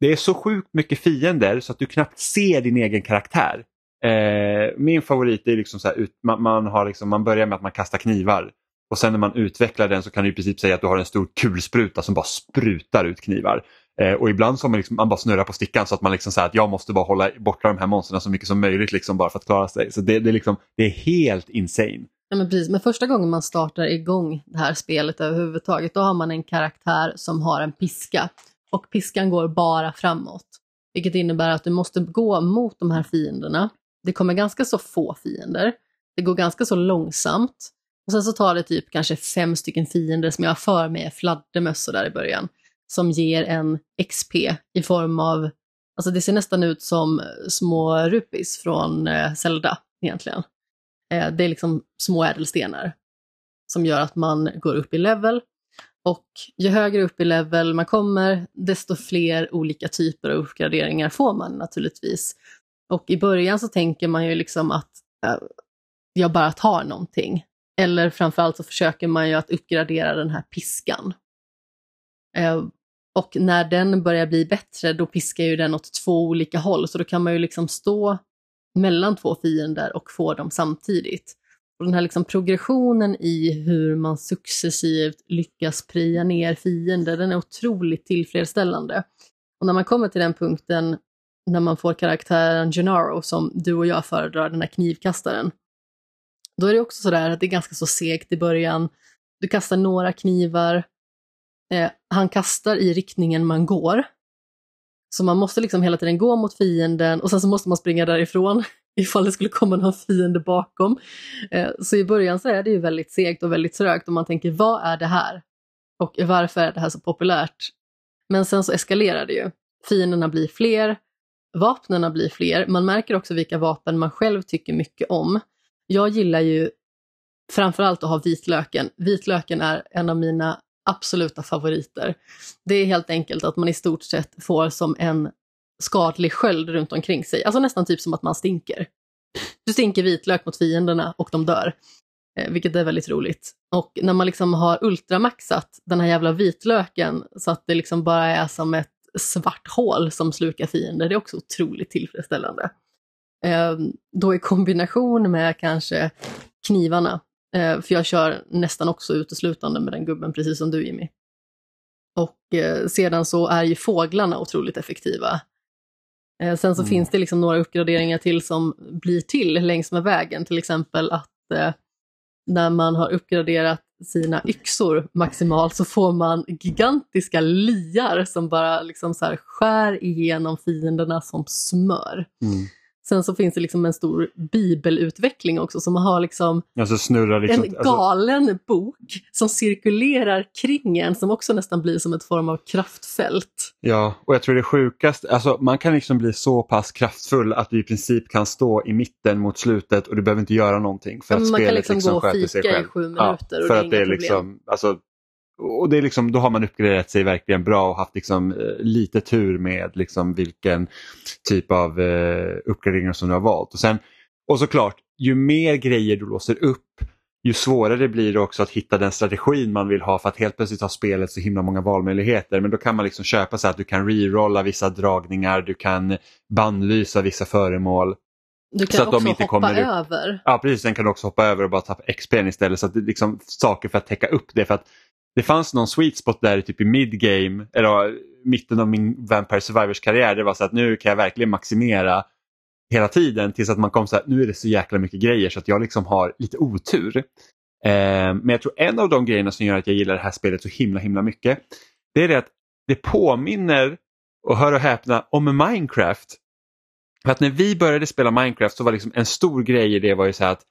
det är så sjukt mycket fiender så att du knappt ser din egen karaktär. Eh, min favorit är liksom så här, man, man, har liksom, man börjar med att man kastar knivar och sen när man utvecklar den så kan du i princip säga att du har en stor kulspruta som bara sprutar ut knivar. Eh, och ibland så man, liksom, man bara snurrar på stickan så att man liksom säger att jag måste bara hålla borta de här monstren så mycket som möjligt liksom bara för att klara sig. Så det, det, är, liksom, det är helt insane. Ja, men precis. Men första gången man startar igång det här spelet överhuvudtaget då har man en karaktär som har en piska och piskan går bara framåt. Vilket innebär att du måste gå mot de här fienderna. Det kommer ganska så få fiender. Det går ganska så långsamt. Och sen så tar det typ kanske fem stycken fiender som jag har för mig är fladdermössor där i början. Som ger en XP i form av, alltså det ser nästan ut som små rupis från eh, Zelda egentligen. Eh, det är liksom små ädelstenar som gör att man går upp i level och ju högre upp i level man kommer, desto fler olika typer av uppgraderingar får man naturligtvis. Och i början så tänker man ju liksom att äh, jag bara tar någonting. Eller framförallt så försöker man ju att uppgradera den här piskan. Äh, Och när den börjar bli bättre då piskar ju den åt två olika håll så då kan man ju liksom stå mellan två fiender och få dem samtidigt. Och den här liksom progressionen i hur man successivt lyckas pria ner fiender, den är otroligt tillfredsställande. Och när man kommer till den punkten när man får karaktären Gennaro som du och jag föredrar, den här knivkastaren, då är det också sådär att det är ganska så segt i början. Du kastar några knivar, eh, han kastar i riktningen man går. Så man måste liksom hela tiden gå mot fienden och sen så måste man springa därifrån ifall det skulle komma någon fiende bakom. Eh, så i början så är det ju väldigt segt och väldigt trögt och man tänker vad är det här? Och varför är det här så populärt? Men sen så eskalerar det ju. Fienderna blir fler, vapnen blir fler. Man märker också vilka vapen man själv tycker mycket om. Jag gillar ju framförallt att ha vitlöken. Vitlöken är en av mina absoluta favoriter. Det är helt enkelt att man i stort sett får som en skadlig sköld runt omkring sig. Alltså nästan typ som att man stinker. Du stinker vitlök mot fienderna och de dör. Eh, vilket är väldigt roligt. Och när man liksom har ultramaxat den här jävla vitlöken så att det liksom bara är som ett svart hål som slukar fiender, det är också otroligt tillfredsställande. Eh, då i kombination med kanske knivarna, eh, för jag kör nästan också uteslutande med den gubben, precis som du Jimmy. Och sedan så är ju fåglarna otroligt effektiva. Eh, sen så mm. finns det liksom några uppgraderingar till som blir till längs med vägen, till exempel att eh, när man har uppgraderat sina yxor maximalt så får man gigantiska liar som bara liksom så skär igenom fienderna som smör. Mm. Sen så finns det liksom en stor bibelutveckling också, så man har liksom, alltså liksom en galen alltså... bok som cirkulerar kring en, som också nästan blir som ett form av kraftfält. Ja, och jag tror det sjukaste, alltså man kan liksom bli så pass kraftfull att du i princip kan stå i mitten mot slutet och du behöver inte göra någonting för att man spelet liksom liksom gå och fika i sju minuter ja, för och att det är problem. liksom, alltså, och det är liksom, då har man uppgraderat sig verkligen bra och haft liksom, eh, lite tur med liksom, vilken typ av eh, uppgraderingar som du har valt. Och, sen, och såklart, ju mer grejer du låser upp ju svårare blir det också att hitta den strategin man vill ha för att helt plötsligt har spelet så himla många valmöjligheter. Men då kan man liksom köpa så att du kan rerolla vissa dragningar, du kan bannlysa vissa föremål. Du kan så att de inte hoppa kommer över. Ja precis, sen kan du också hoppa över och bara tappa XP istället. Så att det liksom saker för att täcka upp det. För att det fanns någon sweet spot där typ i midgame, eller mitten av min Vampire Survivors karriär. Det var så att nu kan jag verkligen maximera hela tiden tills att man kom så här, nu är det så jäkla mycket grejer så att jag liksom har lite otur. Eh, men jag tror en av de grejerna som gör att jag gillar det här spelet så himla himla mycket, det är det att det påminner, och hör och häpna, om Minecraft. För att när vi började spela Minecraft så var liksom en stor grej i det var ju så här att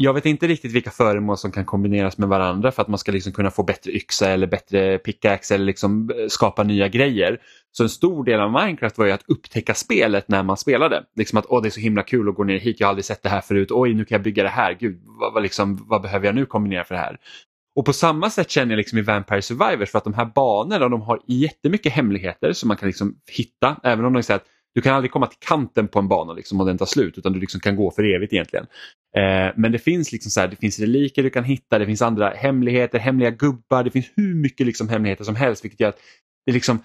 jag vet inte riktigt vilka föremål som kan kombineras med varandra för att man ska liksom kunna få bättre yxa eller bättre pickaxe eller liksom eh, skapa nya grejer. Så en stor del av Minecraft var ju att upptäcka spelet när man spelade. Liksom att åh, det är så himla kul att gå ner hit, jag har aldrig sett det här förut, oj nu kan jag bygga det här, gud vad, vad, liksom, vad behöver jag nu kombinera för det här? Och på samma sätt känner jag liksom i Vampire Survivors för att de här banorna de har jättemycket hemligheter som man kan liksom hitta även om de säger att du kan aldrig komma till kanten på en bana liksom, och den tar slut utan du liksom kan gå för evigt egentligen. Eh, men det finns liksom så här, det finns reliker du kan hitta, det finns andra hemligheter, hemliga gubbar, det finns hur mycket liksom hemligheter som helst vilket gör att det liksom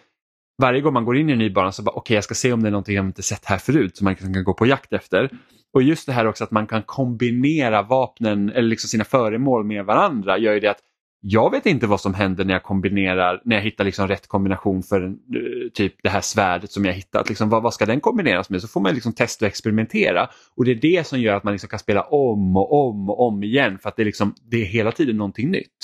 varje gång man går in i en ny bana så bara okej okay, jag ska se om det är någonting jag inte sett här förut som man liksom kan gå på jakt efter. Och just det här också att man kan kombinera vapnen eller liksom sina föremål med varandra gör ju det att jag vet inte vad som händer när jag kombinerar, när jag hittar liksom rätt kombination för eh, typ det här svärdet som jag hittat. Liksom, vad, vad ska den kombineras med? Så får man liksom testa och experimentera. Och det är det som gör att man liksom kan spela om och om och om igen för att det är, liksom, det är hela tiden någonting nytt.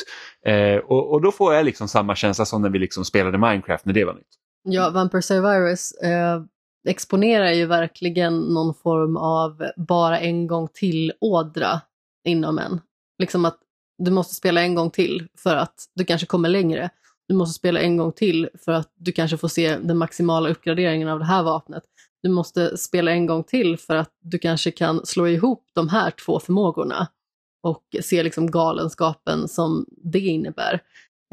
Eh, och, och, då får jag liksom samma känsla som när vi liksom spelade Minecraft när det var nytt. Ja, Vampire Survivors eh, exponerar ju verkligen någon form av bara en gång till-ådra inom en. Liksom att du måste spela en gång till för att du kanske kommer längre. Du måste spela en gång till för att du kanske får se den maximala uppgraderingen av det här vapnet. Du måste spela en gång till för att du kanske kan slå ihop de här två förmågorna och se liksom galenskapen som det innebär.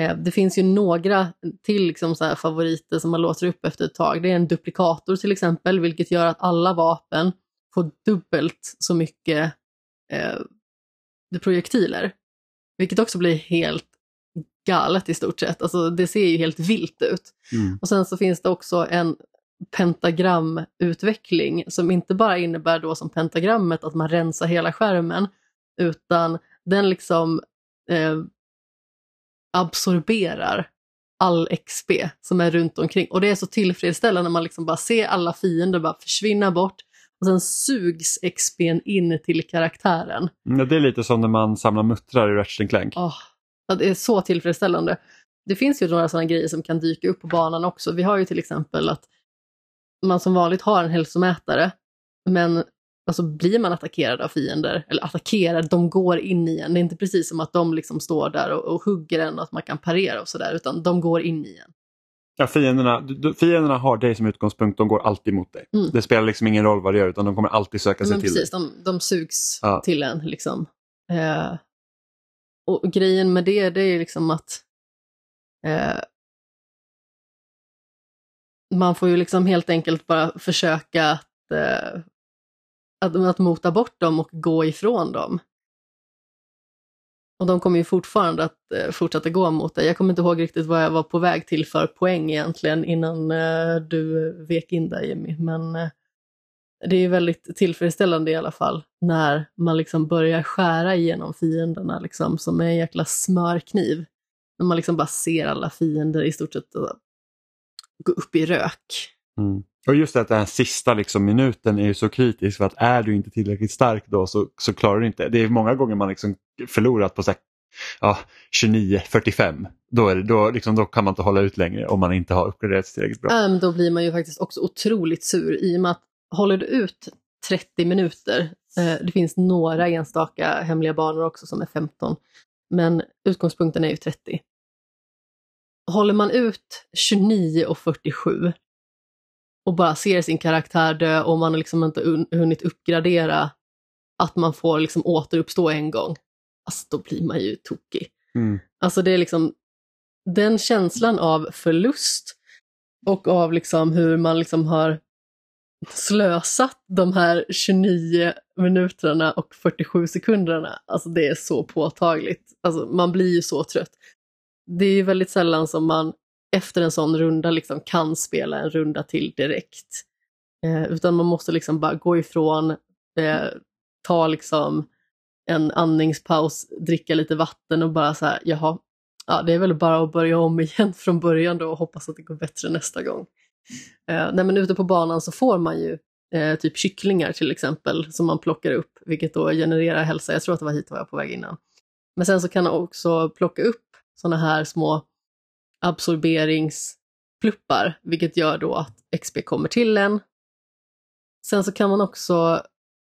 Eh, det finns ju några till liksom så favoriter som man låser upp efter ett tag. Det är en duplikator till exempel, vilket gör att alla vapen får dubbelt så mycket eh, projektiler. Vilket också blir helt galet i stort sett. Alltså det ser ju helt vilt ut. Mm. Och sen så finns det också en pentagramutveckling som inte bara innebär då som pentagrammet att man rensar hela skärmen utan den liksom eh, absorberar all XP som är runt omkring. Och det är så tillfredsställande när man liksom bara ser alla fiender bara försvinna bort och sen sugs XPn in till karaktären. Ja, det är lite som när man samlar muttrar i Ratchet Clank. Ja, det är så tillfredsställande. Det finns ju några sådana grejer som kan dyka upp på banan också. Vi har ju till exempel att man som vanligt har en hälsomätare men alltså blir man attackerad av fiender, eller attackerad, de går in i en. Det är inte precis som att de liksom står där och, och hugger en och att man kan parera och sådär, utan de går in i en. Ja, fienderna, du- fienderna har dig som utgångspunkt, de går alltid mot dig. Mm. Det spelar liksom ingen roll vad du gör utan de kommer alltid söka sig Men till precis, dig. de, de sugs Ja. till en liksom. Eh, och grejen med det, det är liksom att eh, man får ju liksom helt enkelt bara försöka att, eh, att, att mota bort dem och gå ifrån dem. Och de kommer ju fortfarande att eh, fortsätta gå mot dig. Jag kommer inte ihåg riktigt vad jag var på väg till för poäng egentligen innan eh, du eh, vek in där Jimmy. Men eh, det är väldigt tillfredsställande i alla fall när man liksom börjar skära igenom fienderna liksom som en jäkla smörkniv. När man liksom bara ser alla fiender i stort sett eh, gå upp i rök. Mm. Och just det att den här sista liksom, minuten är ju så kritisk för att är du inte tillräckligt stark då så, så klarar du inte. Det är många gånger man liksom förlorat på ja, 29-45. Då, det, då, liksom, då kan man inte hålla ut längre om man inte har uppgraderat tillräckligt bra. Ähm, då blir man ju faktiskt också otroligt sur i och med att håller du ut 30 minuter, eh, det finns några enstaka hemliga banor också som är 15, men utgångspunkten är ju 30. Håller man ut 29 och 47 och bara ser sin karaktär dö och man har liksom inte hunnit uppgradera att man får liksom återuppstå en gång, alltså då blir man ju tokig. Mm. Alltså det är liksom den känslan av förlust och av liksom hur man liksom har slösat de här 29 minuterna och 47 sekunderna. Alltså det är så påtagligt. Alltså man blir ju så trött. Det är ju väldigt sällan som man efter en sån runda liksom kan spela en runda till direkt. Eh, utan man måste liksom bara gå ifrån, eh, ta liksom en andningspaus, dricka lite vatten och bara så här, jaha, ja, det är väl bara att börja om igen från början då och hoppas att det går bättre nästa gång. Eh, nej, men ute på banan så får man ju eh, typ kycklingar till exempel som man plockar upp, vilket då genererar hälsa. Jag tror att det var hit var jag på väg innan. Men sen så kan man också plocka upp sådana här små absorberingspluppar, vilket gör då att XP kommer till en. Sen så kan man också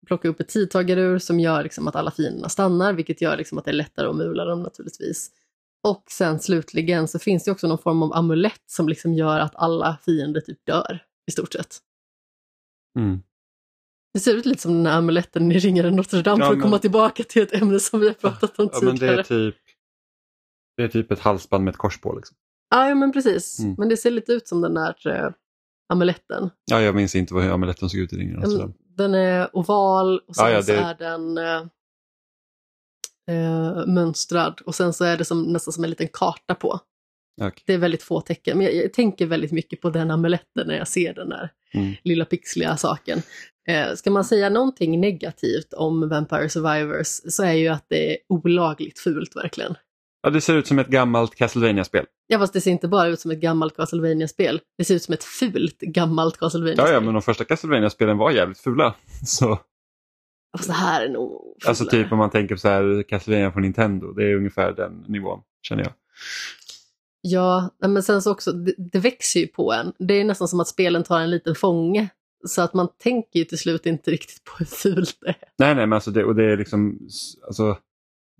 plocka upp ett tidtagarur som gör liksom att alla fienderna stannar, vilket gör liksom att det är lättare att mula dem naturligtvis. Och sen slutligen så finns det också någon form av amulett som liksom gör att alla fiender typ dör i stort sett. Mm. Det ser ut lite som den här amuletten i Ringaren Notre Dame Ja, för att men- komma tillbaka till ett ämne som vi har pratat om Ja, men det tidigare. är typ det är typ ett halsband med ett kors på. Liksom. Ja, ja, men precis. Mm. Men det ser lite ut som den där eh, amuletten. Ja, jag minns inte vad hur amuletten såg ut i ringen. och sådär. Den är oval och sen Ja, ja, så det- är den eh, eh, mönstrad och sen så är det som, nästan som en liten karta på. Okej. Det är väldigt få tecken, men jag, jag tänker väldigt mycket på den amuletten när jag ser den där Mm. lilla pixliga saken. Eh, ska man säga någonting negativt om Vampire Survivors så är ju att det är olagligt fult verkligen. Ja, det ser ut som ett gammalt Castlevania-spel. Ja, fast det ser inte bara ut som ett gammalt Castlevania-spel. Det ser ut som ett fult gammalt Castlevania-spel. Ja, ja, men de första Castlevania-spelen var jävligt fula. Så, Fast det här är nog alltså fulare. typ om man tänker på så här Castlevania från Nintendo, det är ungefär den nivån känner jag. Ja, men sen så också, det, det växer ju på en. Det är nästan som att spelen tar en liten fånge. Så att man tänker ju till slut inte riktigt på hur fult det är. Nej, nej, men alltså det, och det är liksom, alltså,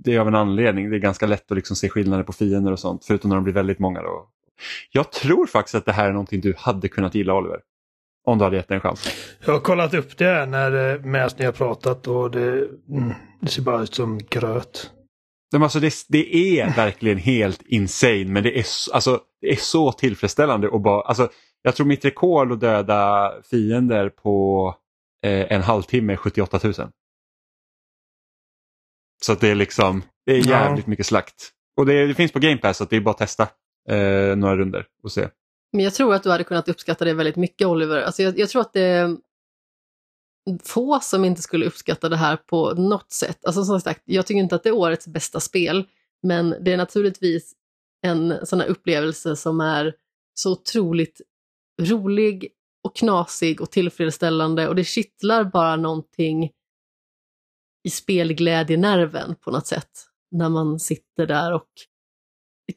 det är av en anledning. Det är ganska lätt att liksom se skillnader på fiender och sånt, förutom när de blir väldigt många. Då. Jag tror faktiskt att det här är någonting du hade kunnat gilla, Oliver. Om du hade gett det en chans. Jag har kollat upp det här när, eh, medan ni har pratat och det, mm, det ser bara ut som gröt. Men alltså det, det är verkligen helt insane, men det är, så- alltså, det är så tillfredsställande. Och bara, alltså, jag tror mitt rekord att döda fiender på eh, en halvtimme är 78 000. Så att det är liksom, det är Ja. jävligt mycket slakt. Och det, det, finns på Game Pass så det är bara att testa eh, några runder och se. Men jag tror att du hade kunnat uppskatta det väldigt mycket Oliver. Alltså jag, jag tror att det är få som inte skulle uppskatta det här på något sätt. Alltså som sagt, jag tycker inte att det är årets bästa spel, men det är naturligtvis en sån här upplevelse som är så otroligt rolig och knasig och tillfredsställande och det kittlar bara någonting i spelglädjenerven på något sätt när man sitter där och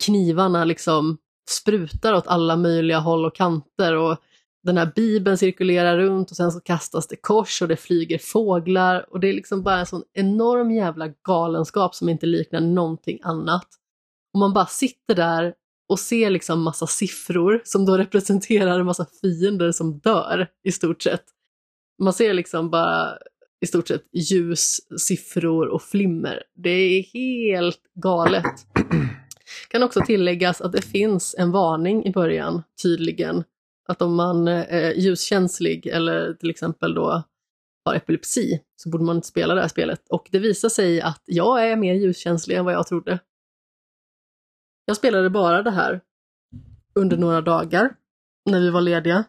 knivarna liksom sprutar åt alla möjliga håll och kanter och den här bibeln cirkulerar runt och sen så kastas det kors och det flyger fåglar och det är liksom bara en sån enorm jävla galenskap som inte liknar någonting annat. Och man bara sitter där och ser liksom massa siffror som då representerar en massa fiender som dör i stort sett. Man ser liksom bara i stort sett ljus, siffror och flimmer. Det är helt galet. Kan också tilläggas att det finns en varning i början, tydligen, att om man är ljuskänslig eller till exempel då har epilepsi så borde man inte spela det här spelet. Och det visar sig att jag är mer ljuskänslig än vad jag trodde. Jag spelade bara det här under några dagar när vi var lediga.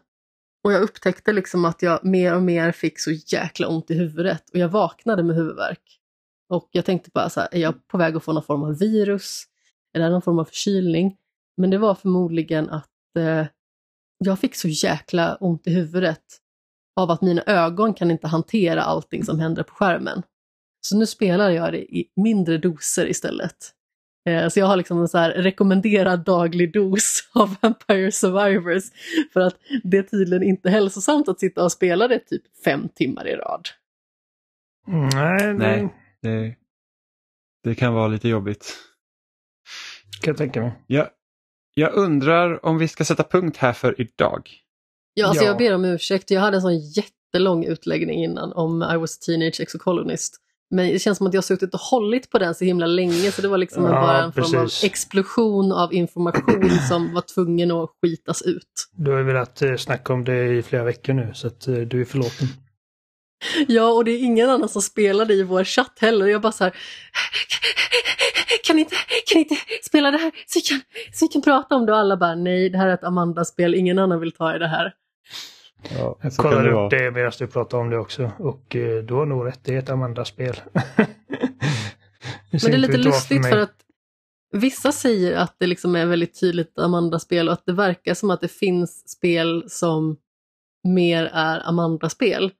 Och jag upptäckte liksom att jag mer och mer fick så jäkla ont i huvudet och jag vaknade med huvudvärk. Och jag tänkte bara så här, är jag på väg att få någon form av virus? Är det någon form av förkylning? Men det var förmodligen att eh, jag fick så jäkla ont i huvudet av att mina ögon kan inte hantera allting som händer på skärmen. Så nu spelar jag det i mindre doser istället. Eh, så jag har liksom en så här rekommenderad daglig dos av Vampire Survivors för att det är tydligen inte hälsosamt att sitta och spela det typ fem timmar i rad. Nej, Nej det, det kan vara lite jobbigt. Kan jag tänka mig. Ja, jag undrar om vi ska sätta punkt här för idag. Ja, alltså Ja. jag ber om ursäkt. Jag hade en sån jättelång utläggning innan om I was a teenage exocolonist. Men det känns som att jag har suttit och hållit på den så himla länge så det var liksom Ja, bara en form av precis. explosion av information som var tvungen att skitas ut. Du har ju velat eh, snacka om det i flera veckor nu så att eh, du är förlåten. Ja, och det är ingen annan som spelade i vår chatt heller. Jag bara så här, kan ni inte, kan ni inte spela det här så vi, kan, så vi kan prata om det? Och alla bara, nej, det här är ett Amanda-spel, ingen annan vill ta i det här. Ja, Jag kollade det upp det medan du pratade om det också och eh, du har nog rätt, det är ett Amanda-spel. Men det är lite lustigt för att vissa säger att det liksom är väldigt tydligt Amanda-spel och att det verkar som att det finns spel som mer är Amanda-spel.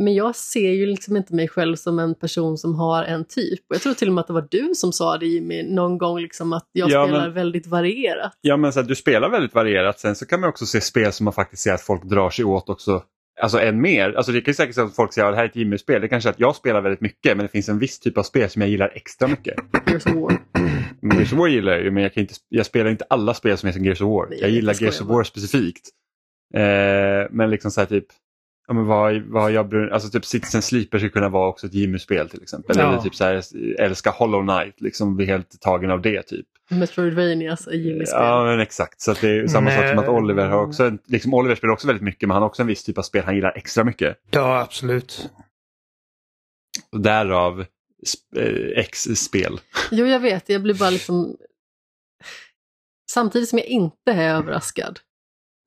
Men jag ser ju liksom inte mig själv som en person som har en typ. Och jag tror till och med att det var du som sa det Jimmy någon gång liksom att jag Ja, spelar men- väldigt varierat. Ja men så att du spelar väldigt varierat. Sen så kan man också se spel som man faktiskt ser att folk drar sig åt också. Alltså än mer. Alltså det kan ju säkert så att folk säger att det här är ett Jimmy-spel. Det kanske är att jag spelar väldigt mycket men det finns en viss typ av spel som jag gillar extra mycket. Gears of War. Men Gears of War gillar jag ju men jag, kan inte, jag spelar inte alla spel som är som Gears of War. Nej, Jag jag gillar Gears of. War specifikt. Eh, men liksom så här typ Ja, men vad, vad jag, brun- alltså typ Citizen Sleeper skulle kunna vara också ett Jimmy-spel till exempel. Ja. Eller typ så här, älska Hollow Knight, liksom bli helt tagen av det typ. Metroidvanias är Jimmys spel. Ja men exakt, så att det är samma sak som att Nej. Oliver har också, en, liksom Oliver spelar också väldigt mycket men han har också en viss typ av spel han gillar extra mycket. Ja, absolut. Och därav sp- eh, X-spel. Jo, jag vet. Jag blir bara liksom... Samtidigt som jag inte är överraskad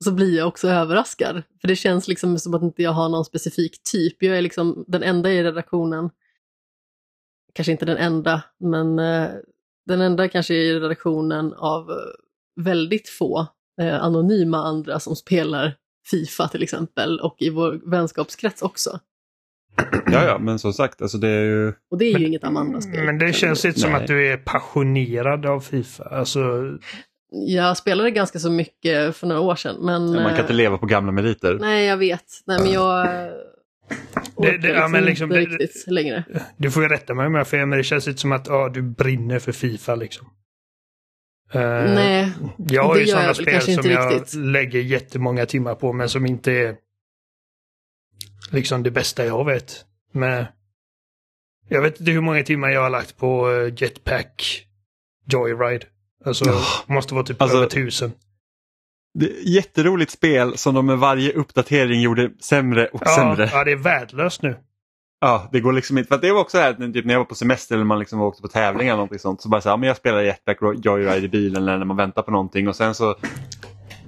så blir jag också överraskad. För det känns liksom som att inte jag har någon specifik typ. Jag är liksom den enda i redaktionen. Kanske inte den enda, men eh, den enda kanske i redaktionen av eh, väldigt få eh, anonyma andra som spelar Fifa till exempel och i vår vänskapskrets också. Ja ja men som sagt, alltså det är ju... Och det är ju Men- inget Amanda-spel. Men det känns inte som att du är passionerad av Fifa. Alltså, Jag spelade ganska så mycket för några år sedan. Men, Man kan eh, inte leva på gamla meriter. Nej, jag vet. Nej, men jag eh, orkar det- ja, men liksom inte det- riktigt längre. du får ju rätta mig om jag fel, men det känns inte som att ja, du brinner för Fifa liksom. Eh, Nej, jag har det ju sådana spel som inte jag riktigt. lägger jättemånga timmar på, men som inte är liksom det bästa jag vet. Men jag vet inte hur många timmar jag har lagt på eh, Jetpack Joyride. Alltså, Ja. måste vara typ Alltså- över tusen. Det är jätteroligt spel som de med varje uppdatering gjorde sämre och Ja, sämre. ja, det är värdelöst nu. Ja, det går liksom inte. För det var också här, typ, när jag var på semester eller man liksom åkte på tävling eller någonting sånt. Så bara så här, men jag spelar Jetpack Joyride i bilen eller när man väntar på någonting och sen så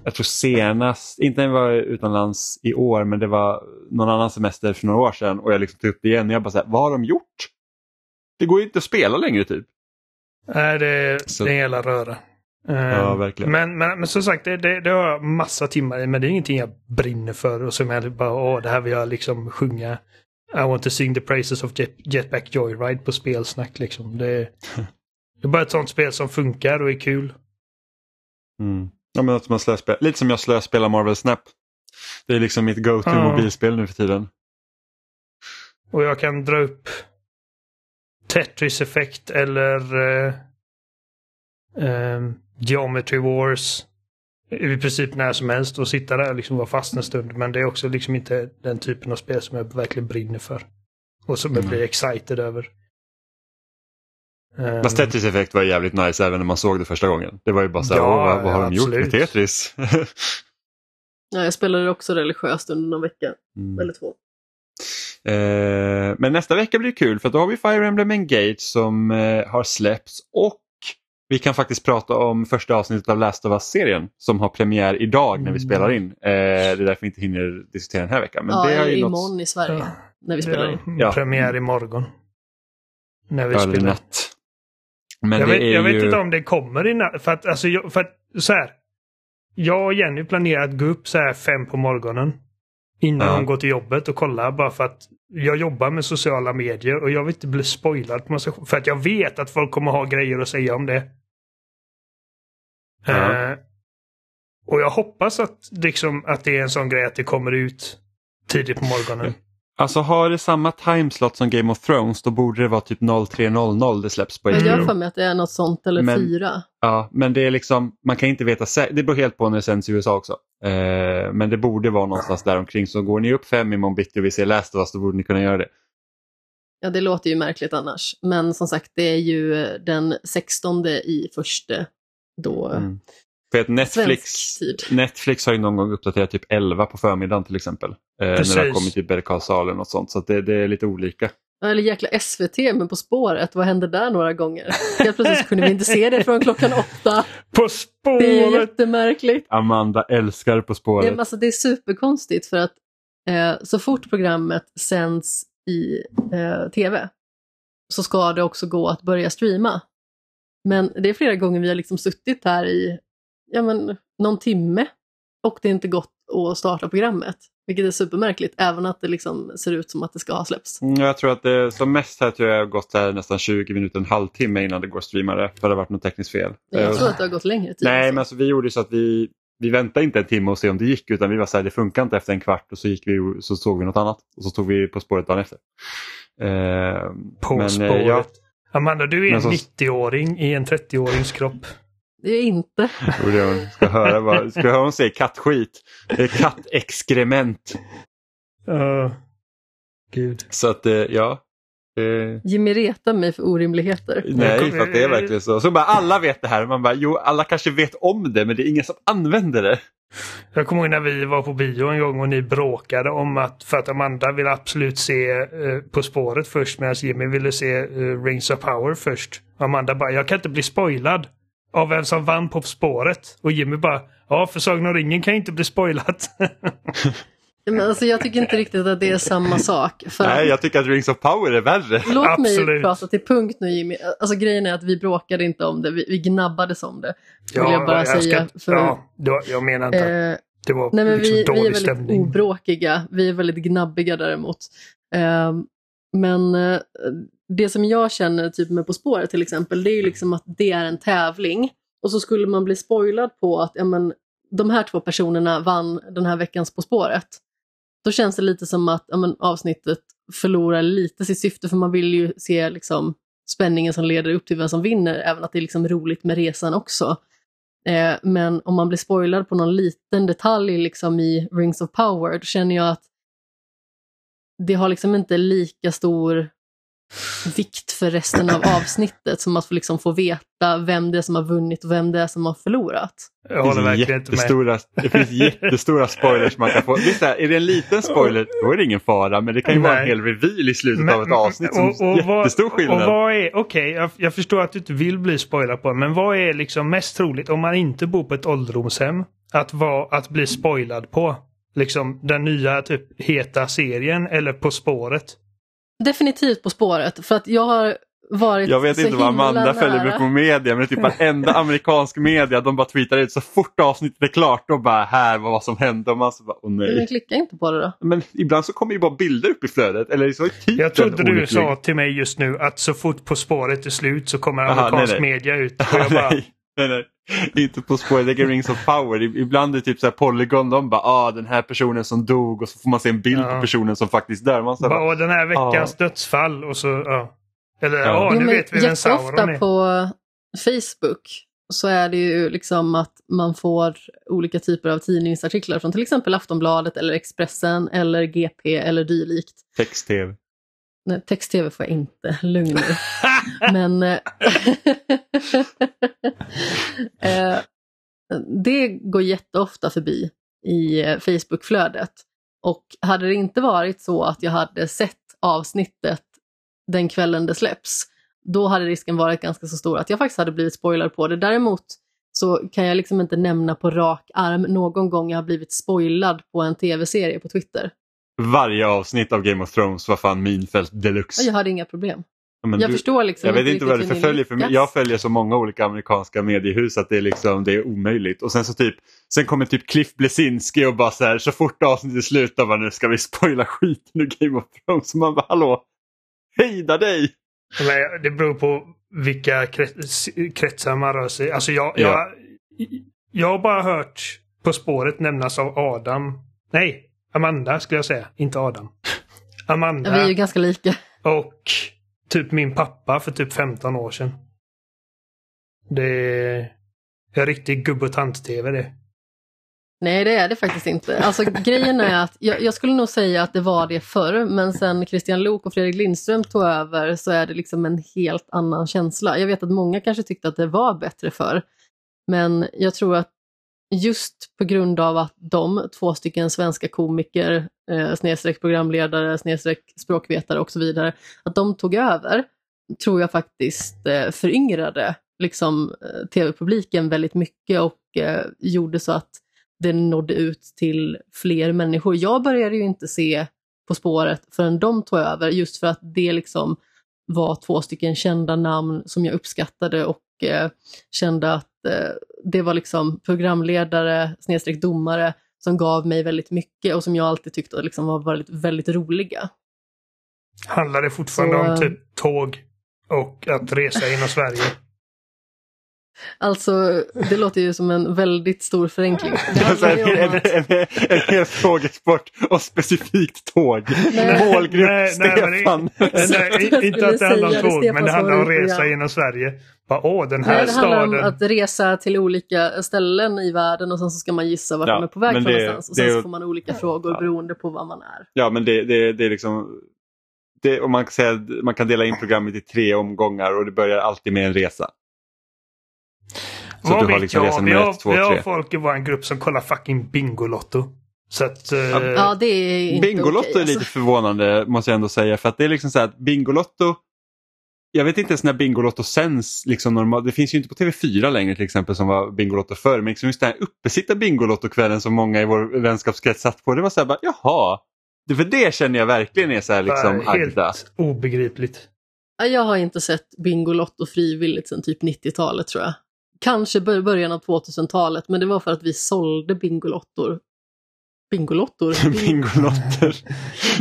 jag tror senast, inte när jag var utomlands i år, men det var någon annan semester för några år sedan och jag liksom tog upp det igen och jag bara så här, vad har de gjort? Det går ju inte att spela längre typ. Nej, det, så. det är hela röra. Ja, ehm, verkligen. Men, men, men som sagt, det, det, det, har jag massa timmar i, men det är ingenting jag brinner för och som jag bara, åh, det här vill jag liksom sjunga. I want to sing the praises of Jet, Jetpack Joyride på spelsnack liksom. Det, det är bara ett sånt spel som funkar och är kul. Mm. Ja, men att man slöspel. Lite som jag slöspelar Marvel Snap. Det är liksom mitt go-to ja. mobilspel nu för tiden. Och jag kan dra upp Tetris Effect eller uh, um, Geometry Wars i princip när som helst och sitta där och liksom vara fast en stund. Men det är också liksom inte den typen av spel som jag verkligen brinner för. Och som mm. jag blir excited över. Um, Fast Tetris Effect var jävligt nice även när man såg det första gången. Det var ju bara så här, ja, vad, vad, har ja, de gjort med Tetris? ja, jag spelade också religiöst under någon vecka mm. eller två. Eh, men nästa vecka blir det kul för då har vi Fire Emblem Engage som eh, har släppts och vi kan faktiskt prata om första avsnittet av Last of Us-serien som har premiär idag när vi mm. spelar in. Eh, det är därför vi inte hinner diskutera den här veckan. Men ja, det är imorgon något... i Sverige ja. när vi spelar in. Ja. Premiär imorgon. När vi ja, spelar. Natt. Men jag vet, jag vet inte om det kommer i natt. För att, alltså, jag, för att, så här. Jag och Jenny planerar att gå upp så här fem på morgonen. Innan ja. hon går till jobbet och kolla bara för att jag jobbar med sociala medier och jag vill inte bli spoilad på massa För att jag vet att folk kommer ha grejer att säga om det. Ja. Uh, och jag hoppas att, liksom, att det är en sån grej att det kommer ut tidigt på morgonen. Alltså har det samma timeslot som Game of Thrones då borde det vara typ 03.00 det släpps på HBO. Jag har för mig att det är något sånt eller men, fyra. Ja, men det är liksom, man kan inte veta säkert, det beror helt på när det sänds i USA också. Eh, men det borde vara någonstans där omkring så går ni upp fem imorgon bitti och vi ser Last of Us då borde ni kunna göra det. Ja, det låter ju märkligt annars. Men som sagt, det är ju den 16 i första då mm. För att Netflix, Netflix har ju någon gång uppdaterat typ 11 på förmiddagen till exempel. Eh, när det har kommit till Berkasalen och sånt. Så det, det, är lite olika. Eller jäkla SVT men På spåret, vad hände där några gånger? Helt plötsligt kunde vi inte se det från klockan åtta. På spåret! Det är jättemärkligt. Amanda älskar På spåret. Det, alltså, det är superkonstigt för att eh, så fort programmet sänds i eh, tv så ska det också gå att börja streama. Men det är flera gånger vi har liksom suttit här i ja, men, någon timme och det är inte gått att starta programmet. Vilket är supermärkligt, även att det liksom ser ut som att det ska ha släppts. Mm, jag tror att det som mest här tror jag har gått här nästan 20 minuter, en halvtimme innan det går att streama det. För det har varit något tekniskt fel. Jag tror att det har gått längre tid. Nej, men alltså, vi gjorde så att vi, vi väntade inte en timme och se om det gick utan vi var så här, det funkar inte efter en kvart och så gick vi så såg vi något annat. Och så tog vi På spåret dagen efter. Eh, på men, spåret. Eh, ja. Amanda, du är en så... 90-åring i en 30-årings kropp. Det är inte. Ska höra vad ska höra hon säger kattskit. Det är kattexkrement. Uh, Gud. Så att, eh, ja. Uh, Jimmy retar mig för orimligheter. Nej, för att det är verkligen så. Så bara alla vet det här. Man bara, jo, alla kanske vet om det, men det är ingen som använder det. Jag kommer ihåg när vi var på bio en gång och ni bråkade om att för att Amanda ville absolut se uh, På spåret först medan Jimmy ville se uh, Rings of Power först. Amanda bara, jag kan inte bli spoilad av vem som vann På spåret. Och Jimmy bara, ja för Sagan om ringen kan inte bli spoilat. Men alltså, jag tycker inte riktigt att det är samma sak. Nej, jag tycker att Rings of Power är värre. Låt Absolut. mig prata till punkt nu Jimmy. Alltså grejen är att vi bråkade inte om det, vi, vi gnabbades om det. Ja, vill jag bara jag säga. Ska, för, ja, var, jag menar inte eh, det var nej, men liksom vi, dålig vi är väldigt stämning. obråkiga, vi är väldigt gnabbiga däremot. Eh, men eh, det som jag känner typ med På spåret till exempel, det är ju liksom att det är en tävling. Och så skulle man bli spoilad på att ja, men, de här två personerna vann den här veckans På spåret. Då känns det lite som att ja, men, avsnittet förlorar lite sitt syfte för man vill ju se liksom, spänningen som leder upp till vem som vinner, även att det är liksom roligt med resan också. Eh, men om man blir spoilad på någon liten detalj liksom i Rings of Power, då känner jag att det har liksom inte lika stor vikt för resten av avsnittet. Som att få, liksom få veta vem det är som har vunnit och vem det är som har förlorat. Jag håller det, finns verkligen inte med. jättestora, det finns jättestora spoilers man kan få. Visst är, är det en liten spoiler då är det ingen fara men det kan ju vara en Nej. hel reveal i slutet Men- av ett avsnitt som och- och jättestor skillnad. Och vad är, okej, jag, jag förstår att du inte vill bli spoilad på men vad är liksom mest troligt om man inte bor på ett ålderdomshem? Att, vara, att bli spoilad på? Liksom den nya typ heta serien eller På spåret? Definitivt På spåret. För att jag har varit Jag vet inte vad Amanda följer med på media men typ varenda amerikansk media de bara tweetar ut så fort avsnittet är klart då bara här var vad som hände och man så bara åh Men nej. klicka inte på det då. Men ibland så kommer ju bara bilder upp i flödet eller så är titeln Jag trodde du olycklig. sa till mig just nu att så fort På spåret är slut så kommer Aha, amerikansk nej, nej. media ut. Och jag bara, nej. Inte på spåret, det är Rings of Power. Ibland är det typ så här Polygon, de bara ah den här personen som dog och så får man se en bild Ja. på personen som faktiskt dör. Man så här, bara, bara, "Åh, den här veckans dödsfall och så, ja. Eller ja, Ja. nu Jo, vet vi vem Sauron är. på Facebook så är det ju liksom att man får olika typer av tidningsartiklar från till exempel Aftonbladet eller Expressen eller GP eller dylikt. Text-tv. Nej, Text-tv får jag inte, lugn nu. Men eh, eh, det går jätteofta förbi i eh, Facebookflödet. Och hade det inte varit så att jag hade sett avsnittet den kvällen det släpps, då hade risken varit ganska så stor att jag faktiskt hade blivit spoilad på det. Däremot så kan jag liksom inte nämna på rak arm någon gång jag har blivit spoilad på en tv-serie på Twitter. Varje avsnitt av Game of Thrones var fan minfält deluxe. Jag hade inga problem. Ja, men jag du- förstår liksom Jag vet inte vad du förföljer för lyckas. jag följer så många olika amerikanska mediehus att det är liksom det är omöjligt. Och sen så typ sen kommer typ Cliff Blesinski och bara så här så fort avsnittet slutar bara nu ska vi spoila skiten ur Game of Thrones. Man bara hallå, hejda dig! Men det beror på vilka krets, kretsar man rör sig i. Alltså jag, Ja. jag, jag har bara hört På spåret nämnas av Adam. Nej, Amanda skulle jag säga. Inte Adam. Amanda Ja, vi är ju ganska lika. och typ min pappa för typ 15 år sedan. Det är en riktig gubb och tant-tv det. Nej, det är det faktiskt inte. Alltså, grejen är att jag, jag skulle nog säga att det var det förr, men sen Christian Lok och Fredrik Lindström tog över så är det liksom en helt annan känsla. Jag vet att många kanske tyckte att det var bättre förr, men jag tror att just på grund av att de, två stycken svenska komiker, eh, snedstreck programledare, snedstreck språkvetare och så vidare, att de tog över, tror jag faktiskt eh, föryngrade liksom, eh, tv-publiken väldigt mycket och eh, gjorde så att det nådde ut till fler människor. Jag började ju inte se På spåret förrän de tog över, just för att det liksom var två stycken kända namn som jag uppskattade och eh, kände att eh, det var liksom programledare, snedstreck domare, som gav mig väldigt mycket och som jag alltid tyckte liksom var väldigt, väldigt roliga. Handlar det fortfarande Så, om eh, typ tåg och att resa inom Sverige? Alltså, det låter ju som en väldigt stor förenkling. Det Alltså, en, en, en, en hel tågexport och specifikt tåg. Nej. Målgrupp Nej, nej, Stefan. Nej, Jag inte att det handlar om tåg, men det handlar om resa genom Sverige. Bara, åh, den här Nej, det handlar om staden. att resa till olika ställen i världen och sen så ska man gissa vart Ja, de är på väg från det- någonstans. Och sen så får man olika frågor Ja. beroende på vad man är. Ja men det, det, det är liksom det, om man, kan säga, man kan dela in programmet i tre omgångar och det börjar alltid med en resa. Så Vad du har vet liksom jag? resa Vi nummer har, ett, två, vi har tre. folk i vår grupp som kollar fucking Bingolotto. Så att... eh, Ja, det är inte Bingolotto okej, är lite alltså. förvånande måste jag ändå säga för att det är liksom så här att Bingolotto jag vet inte ens när Bingolotto sänds liksom normalt. Det finns ju inte på TV4 längre till exempel som var Bingolotto förr. Men liksom just den här uppesitta Bingolotto-kvällen som många i vår vänskapskrets satt på. Det var så här bara, jaha. Det, för det känner jag verkligen är så här liksom helt Agda. obegripligt. Ja, Jag har inte sett Bingolotto frivilligt sedan typ 90-talet tror jag. Kanske bör- början av 2000-talet, men det var för att vi sålde Bingolottor. Bingolottor? Bing- Bingolotter.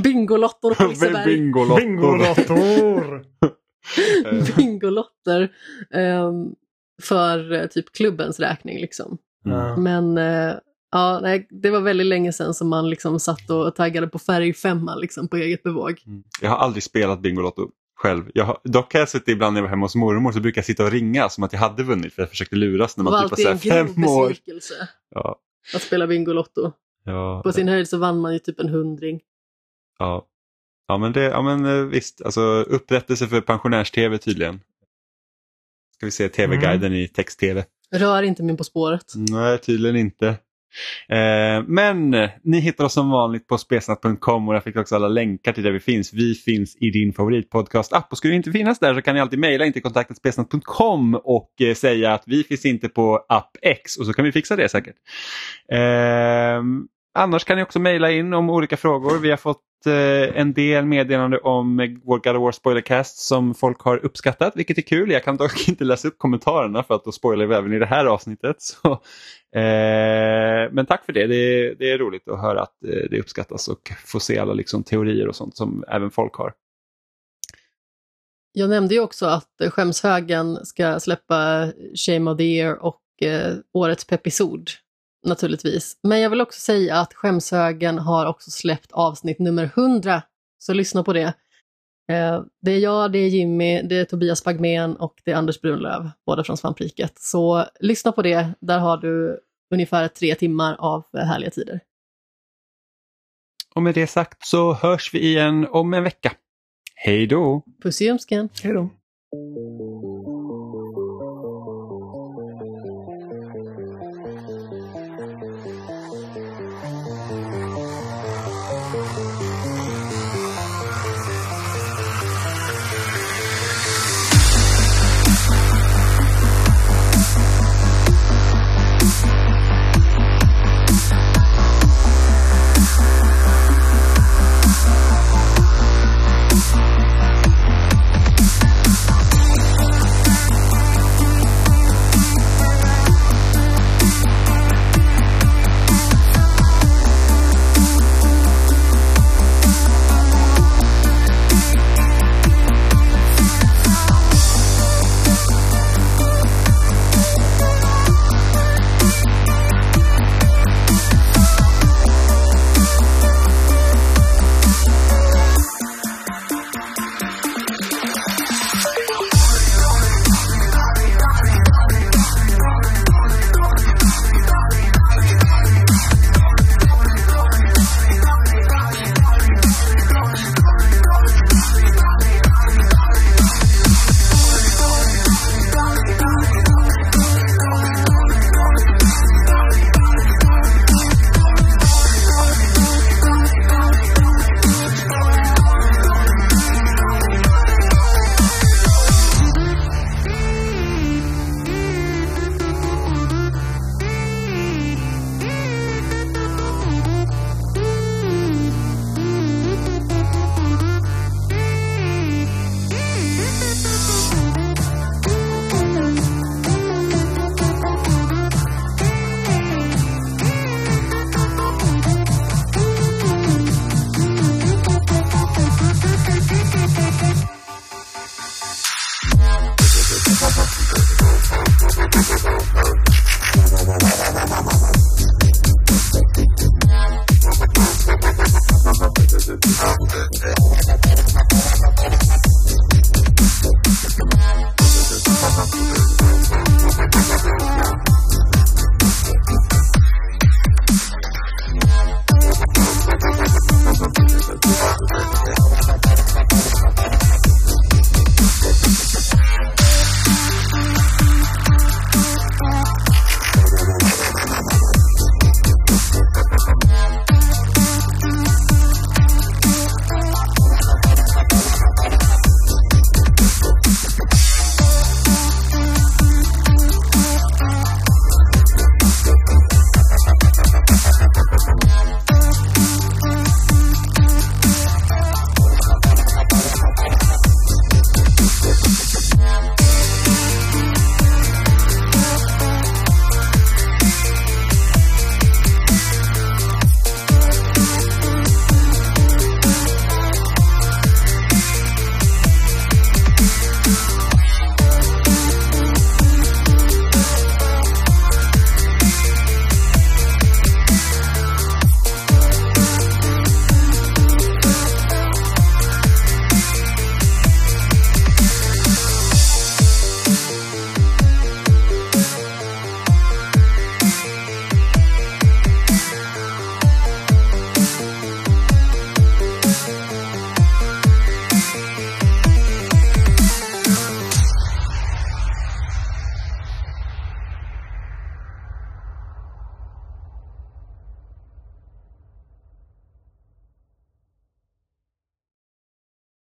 Bingolottor på Liseberg. Bingolottor. Bingolottor! Bingolotter. ehm, för eh, typ klubbens räkning liksom. Ja. Men eh, ja, nej, det var väldigt länge sedan som man liksom satt och taggade på färgfemma liksom, på eget bevåg. Mm. Jag har aldrig spelat Bingolotto själv. Jag har, dock har jag sett det ibland när jag var hemma hos mormor så brukar jag sitta och ringa som att jag hade vunnit för jag försökte luras när Det var man typ var alltid så här en grov fem år. besvikelse Ja, att spela Bingolotto. ja, På sin höjd så vann man ju typ en hundring. ja. Ja men, det, ja, men eh, visst, alltså upprättelse för pensionärs-tv tydligen. Ska vi se tv-guiden i text-tv. Rör inte min På spåret. Nej, tydligen inte. Eh, men ni hittar oss som vanligt på spesnat.com och där fick också alla länkar till där vi finns. Vi finns i din favoritpodcast-app och skulle vi inte finnas där så kan ni alltid mejla in till kontaktetspesnat.com och eh, säga att vi finns inte på app X och så kan vi fixa det säkert. Eh, annars kan ni också mejla in om olika frågor. Vi har fått eh, en del meddelande om eh, vår God of War spoilercast som folk har uppskattat, vilket är kul. Jag kan dock inte läsa upp kommentarerna för att då spoilar vi även i det här avsnittet. Så, eh, men tack för det. det är, det, är roligt att höra att eh, det uppskattas och få se alla liksom, teorier och sånt som även folk har. Jag nämnde ju också att eh, Skämshögen ska släppa Shame of the Year och eh, årets pepisod naturligtvis. Men jag vill också säga att Skämshögen har också släppt avsnitt nummer 100, så lyssna på det. Eh, det är jag, det är Jimmy, det är Tobias Bagmen och det är Anders Brunlöv, båda från Svampriket. Så lyssna på det, där har du ungefär tre timmar av härliga tider. Och med det sagt så hörs vi igen om en vecka. Hej då! Puss i ömsken! Hej då!